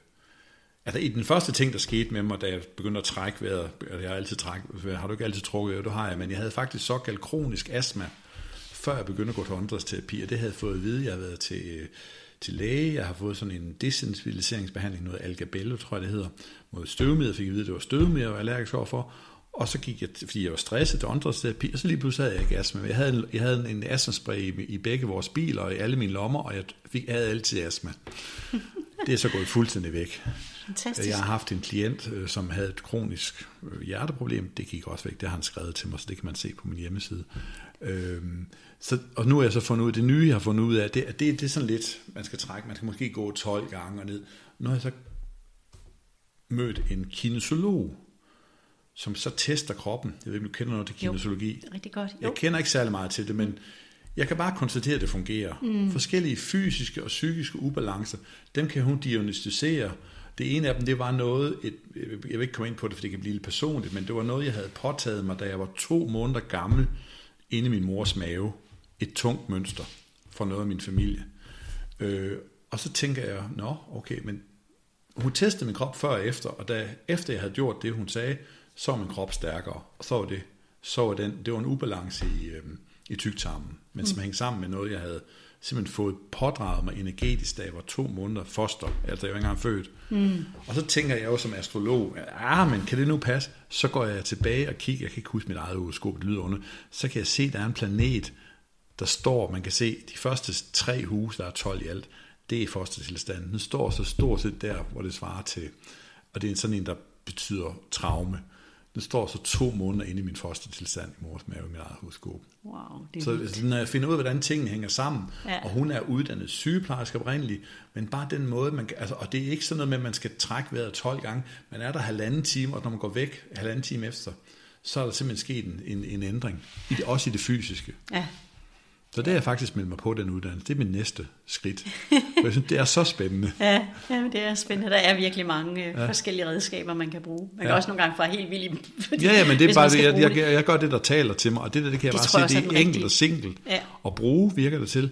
altså i den første ting, der skete med mig, da jeg begyndte at trække vejret, jeg har altid træk, har du ikke altid trukket jo, det har jeg, men jeg havde faktisk såkaldt kronisk astma, før jeg begyndte at gå til åndedrætsterapi, og det havde jeg fået at vide, jeg har været til, øh, til læge, jeg har fået sådan en desensibiliseringsbehandling, noget algabello, tror jeg det hedder, mod støvmiddel, fik jeg at vide, at det var støvmiddel, jeg var allergisk overfor, og så gik jeg, fordi jeg var stresset til åndedrætsterapi, og så lige pludselig havde jeg ikke astma. Jeg havde, jeg havde en astmaspray i, i begge vores biler og i alle mine lommer, og jeg, fik, jeg havde altid astma. Det er så gået fuldstændig væk. Fantastisk. Jeg har haft en klient, øh, som havde et kronisk øh, hjerteproblem. Det gik også væk. Det har han skrevet til mig, så det kan man se på min hjemmeside. Øhm, så, og nu er jeg så fundet ud af, det nye, jeg har fundet ud af, det, det, det er sådan lidt, man skal trække, man skal måske gå 12 gange og ned. Nu har jeg så mødt en kinesolog, som så tester kroppen. Jeg ved ikke, du kender noget til kinesologi. Jo, rigtig godt. Jo. Jeg kender ikke særlig meget til det, men jeg kan bare konstatere, at det fungerer. Mm. Forskellige fysiske og psykiske ubalancer, dem kan hun diagnostisere. Det ene af dem, det var noget, et, jeg vil ikke komme ind på det, for det kan blive lidt personligt, men det var noget, jeg havde påtaget mig, da jeg var to måneder gammel, inde i min mors mave. Et tungt mønster for noget af min familie. Øh, og så tænker jeg, nå, okay, men hun testede min krop før og efter, og da, efter jeg havde gjort det, hun sagde, så var min krop stærkere, og så var det, så var den, det var en ubalance i, øh, i tygtarmen, men som mm. hængte sammen med noget, jeg havde simpelthen fået pådraget mig energetisk, da jeg var to måneder foster, altså jeg var ikke engang født. Mm. Og så tænker jeg jo som astrolog, ah, men kan det nu passe? Så går jeg tilbage og kigger, jeg kan ikke huske mit eget horoskop, det lyder under, så kan jeg se, at der er en planet, der står, man kan se de første tre huse, der er 12 i alt, det er fostertilstanden. Den står så stort set der, hvor det svarer til, og det er sådan en, der betyder traume. Den står så to måneder inde i min fostertilstand i mors mave i mit eget horoskop. Wow, det så altså, når jeg finder ud af, hvordan tingene hænger sammen, ja. og hun er uddannet sygeplejerske oprindeligt, men bare den måde, man kan, altså, og det er ikke sådan noget med, at man skal trække vejret 12 gange, man er der halvanden time, og når man går væk halvanden time efter, så er der simpelthen sket en, en, en ændring, i det, også i det fysiske. Ja, så det er jeg faktisk meldt mig på, den uddannelse. Det er min næste skridt. For jeg synes, det er så spændende. ja, ja, det er spændende. Der er virkelig mange øh, ja. forskellige redskaber, man kan bruge. Man kan ja. også nogle gange få helt vildt fordi, Ja, ja, men det er bare det, jeg, jeg, jeg, gør det, der taler til mig, og det der, det kan jeg det bare sige, det er enkelt og simpelt. Ja. Og bruge virker det til.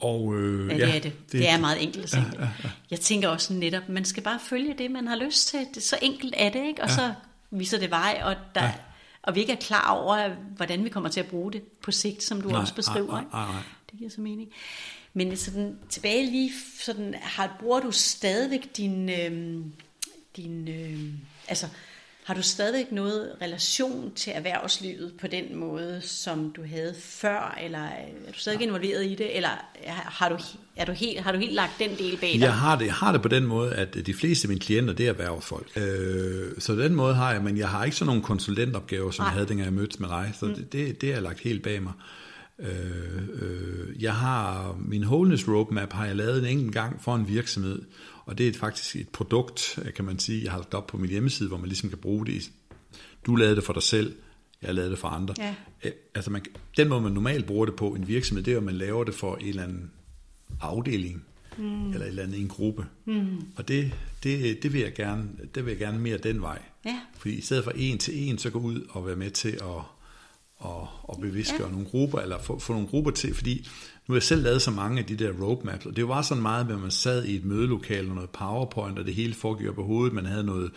Og, øh, ja, det ja, er det. Det, det er meget enkelt og simpelt. Ja, ja, ja. Jeg tænker også netop, man skal bare følge det, man har lyst til. Det, så enkelt er det, ikke? Og ja. så viser det vej, og der, ja og vi ikke er klar over, hvordan vi kommer til at bruge det på sigt, som du nej, også beskriver. Nej, nej, nej. Det giver så mening. Men sådan, tilbage lige, sådan, har, bruger du stadigvæk din, øh, din øh, altså, har du stadigvæk noget relation til erhvervslivet på den måde, som du havde før, eller er du stadig ja. involveret i det, eller har du, er du helt, har du helt lagt den del bag dig? Jeg har det, jeg har det på den måde, at de fleste af mine klienter, det er erhvervsfolk. Øh, så den måde har jeg, men jeg har ikke sådan nogle konsulentopgaver, som Nej. jeg havde, dengang jeg mødtes med dig, så mm. det, det, det er lagt helt bag mig. Øh, øh, jeg har, min Wholeness Roadmap har jeg lavet en enkelt gang for en virksomhed, og det er faktisk et produkt, kan man sige, jeg har lagt op på min hjemmeside, hvor man ligesom kan bruge det. Du lavede det for dig selv, jeg lavede det for andre. Ja. Altså man, den måde, man normalt bruger det på en virksomhed, det er, at man laver det for en eller anden afdeling, mm. eller et eller andet en gruppe. Mm. Og det, det, det, vil jeg gerne, det vil jeg gerne mere den vej. Ja. Fordi i stedet for en til en, så gå ud og være med til at, og, og bevidstgøre ja. nogle grupper, eller få, få nogle grupper til, fordi nu har jeg selv lavet så mange af de der roadmaps, og det var sådan meget at man sad i et mødelokale og noget powerpoint, og det hele foregik på hovedet, man havde noget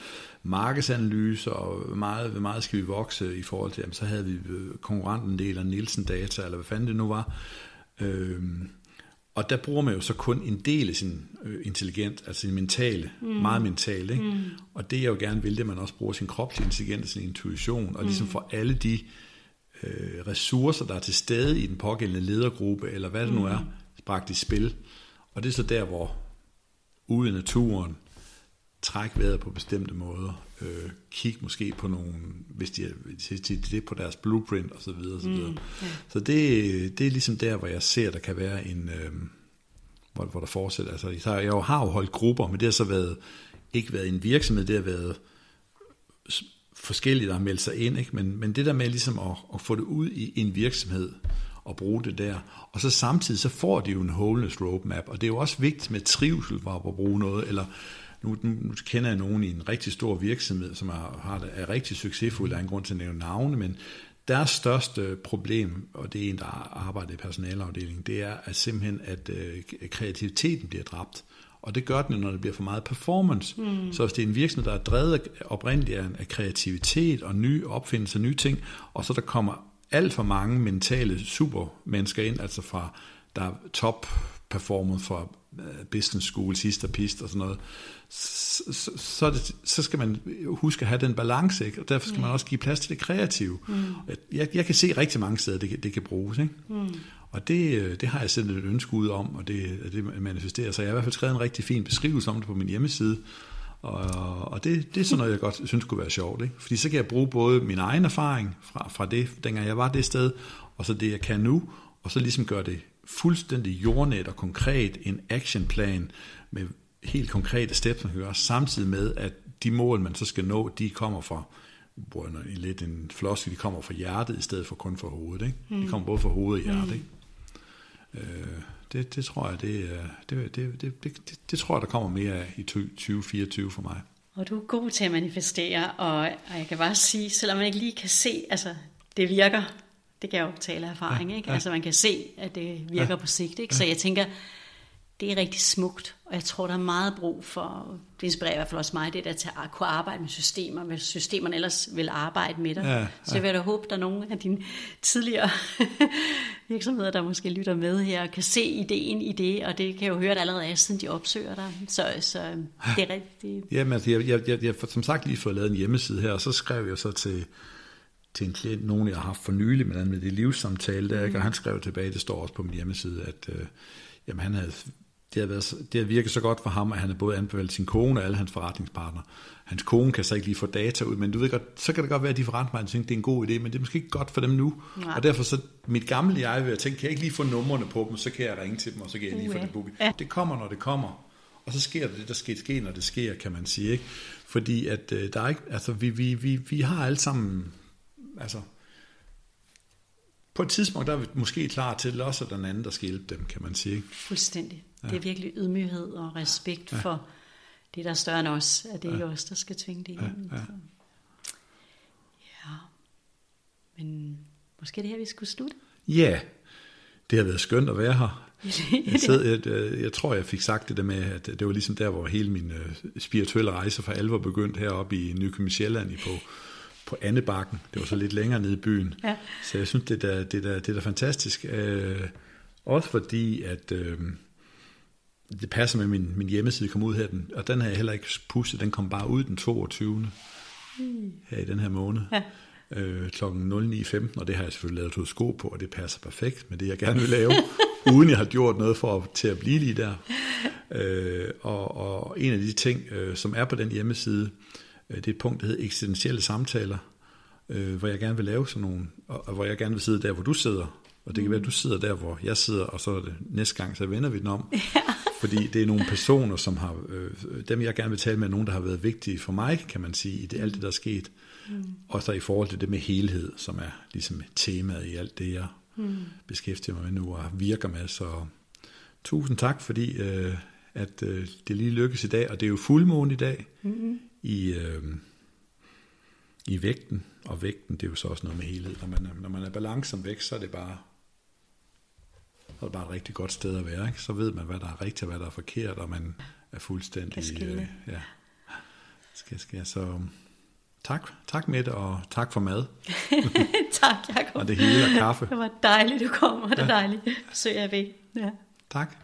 markedsanalyse, og hvor meget, hvor meget skal vi vokse i forhold til, jamen, så havde vi øh, konkurrenten del af Nielsen Data, eller hvad fanden det nu var. Øhm, og der bruger man jo så kun en del af sin øh, intelligens, altså sin mentale, mm. meget mentale. Ikke? Mm. Og det jeg jo gerne vil, det er, at man også bruger sin kropslige intelligens, sin intuition, og ligesom mm. får alle de øh, ressourcer, der er til stede i den pågældende ledergruppe, eller hvad det nu er, bragt i spil. Og det er så der, hvor ude i naturen, træk vejret på bestemte måder, øh, kig måske på nogle, hvis de er til det på deres blueprint og så videre, og så, videre. Mm, yeah. så det, det er ligesom der, hvor jeg ser, der kan være en, øh, hvor, hvor der fortsætter. Altså, jeg har jo holdt grupper, men det har så været, ikke været en virksomhed, det har været forskellige, der har meldt sig ind, ikke? Men, men det der med ligesom at, at få det ud i en virksomhed, og bruge det der. Og så samtidig så får de jo en wholeness roadmap, og det er jo også vigtigt med trivsel for at bruge noget, eller nu, nu, kender jeg nogen i en rigtig stor virksomhed, som er, har, er rigtig succesfuld, der er en grund til at nævne navne, men deres største problem, og det er en, der arbejder i personalafdelingen, det er at simpelthen, at øh, kreativiteten bliver dræbt. Og det gør den, når det bliver for meget performance. Mm. Så hvis det er en virksomhed, der er drevet oprindeligt af kreativitet og nye opfindelser, nye ting, og så der kommer alt for mange mentale supermennesker ind, altså fra der er top performer fra øh, business school, sidste pist og sådan noget, så, så, så, det, så skal man huske at have den balance, ikke? og derfor skal mm. man også give plads til det kreative. Mm. Jeg, jeg kan se rigtig mange steder, det, det kan bruges. Ikke? Mm. Og det, øh, det har jeg sendt et ønske ud om, og det, det manifesterer sig. Jeg har i hvert fald skrevet en rigtig fin beskrivelse om det på min hjemmeside, og, og det, det er sådan noget, jeg godt synes kunne være sjovt. Ikke? Fordi så kan jeg bruge både min egen erfaring fra, fra det, dengang jeg var det sted, og så det, jeg kan nu, og så ligesom gøre det fuldstændig jordnet og konkret en actionplan med helt konkrete steps, man kan gøre, samtidig med, at de mål, man så skal nå, de kommer fra, bruger jeg lidt en floskel, de kommer fra hjertet i stedet for kun fra hovedet. Ikke? De kommer både fra hovedet og hjertet. Mm. Ikke? Øh, det, det tror jeg, det, det, det, det, det, det tror jeg, der kommer mere af i 2024 for mig. Og du er god til at manifestere, og, og jeg kan bare sige, selvom man ikke lige kan se, altså det virker, det kan jeg jo tale af erfaring, ja, ikke? Ja. Altså man kan se, at det virker ja, på sigt, ikke? Så jeg tænker, det er rigtig smukt, og jeg tror, der er meget brug for, det inspirerer i hvert fald også mig, det der til at kunne arbejde med systemer, hvis systemerne ellers vil arbejde med dig. Ja, ja. Så jeg vil da håbe, der er nogle af dine tidligere virksomheder, der måske lytter med her, og kan se ideen i det, og det kan jeg jo høre, at allerede er, siden de opsøger dig. Så, så det er rigtigt. Jamen, altså, jeg, jeg, jeg, jeg, som sagt lige fået lavet en hjemmeside her, og så skrev jeg så til, til en klient, nogen jeg har haft for nylig, med, med det livssamtale, der, mm. og han skrev tilbage, det står også på min hjemmeside, at øh, jamen, han havde det har, været, det har virket så godt for ham, at han har både anbefalet sin kone og alle hans forretningspartnere. Hans kone kan så ikke lige få data ud, men du ved godt, så kan det godt være, at de forretningspartnere tænker, det er en god idé, men det er måske ikke godt for dem nu. Nej. Og derfor så mit gamle jeg vil tænke, kan jeg ikke lige få numrene på dem, så kan jeg ringe til dem, og så kan jeg lige uh, få det booket. Ja. Det kommer, når det kommer. Og så sker det, der sker, sker, når det sker, kan man sige. Ikke? Fordi at øh, der er ikke, altså vi, vi, vi, vi har alle sammen, altså på et tidspunkt, der er vi måske klar til også, at den anden, der skal hjælpe dem, kan man sige. Fuldstændig. Ja. Det er virkelig ydmyghed og respekt ja. for det, der er større end os, at det er ja. ikke os, der skal tvinge det igennem. Ja. Ja. ja. Men måske er det her, vi skulle slutte? Ja, det har været skønt at være her. Jeg, sad, jeg, jeg, tror, jeg fik sagt det der med, at det var ligesom der, hvor hele min uh, spirituelle rejse for alvor begyndte heroppe i Nykøbing Sjælland på, på Andebakken. Det var så lidt længere nede i byen. Ja. Så jeg synes, det er det der, det er fantastisk. Uh, også fordi, at... Uh, det passer med min, min hjemmeside kom ud her, den, og den har jeg heller ikke pusset, den kom bare ud den 22. Mm. her i den her måned. Ja. Øh, klokken 09.15, og det har jeg selvfølgelig lavet sko på, og det passer perfekt med det, jeg gerne vil lave, uden jeg har gjort noget for at, til at blive lige der. Øh, og, og en af de ting, øh, som er på den hjemmeside, øh, det er et punkt, der hedder eksistentielle samtaler, øh, hvor jeg gerne vil lave sådan nogle, og, og hvor jeg gerne vil sidde der, hvor du sidder, og det kan være, at du sidder der, hvor jeg sidder, og så er det næste gang, så vender vi den om. Ja. Fordi det er nogle personer, som har, øh, dem jeg gerne vil tale med, er nogen, der har været vigtige for mig, kan man sige, i det, alt det, der er sket. Mm. Og så i forhold til det med helhed, som er ligesom temaet i alt det, jeg mm. beskæftiger mig med nu og virker med. Så tusind tak, fordi øh, at øh, det lige lykkes i dag, og det er jo fuldmåne i dag mm. i, øh, i vægten, og vægten, det er jo så også noget med helhed. Når man er, når man er balance som vægt, så er det bare så er det bare et rigtig godt sted at være. Ikke? Så ved man, hvad der er rigtigt og hvad der er forkert, og man er fuldstændig... Øh, ja, skal, skal. Så tak, tak med og tak for mad. tak, Jacob. og det hele og kaffe. Det var dejligt, du kom, og det er ja. dejligt. Så jeg ved. Ja. Tak.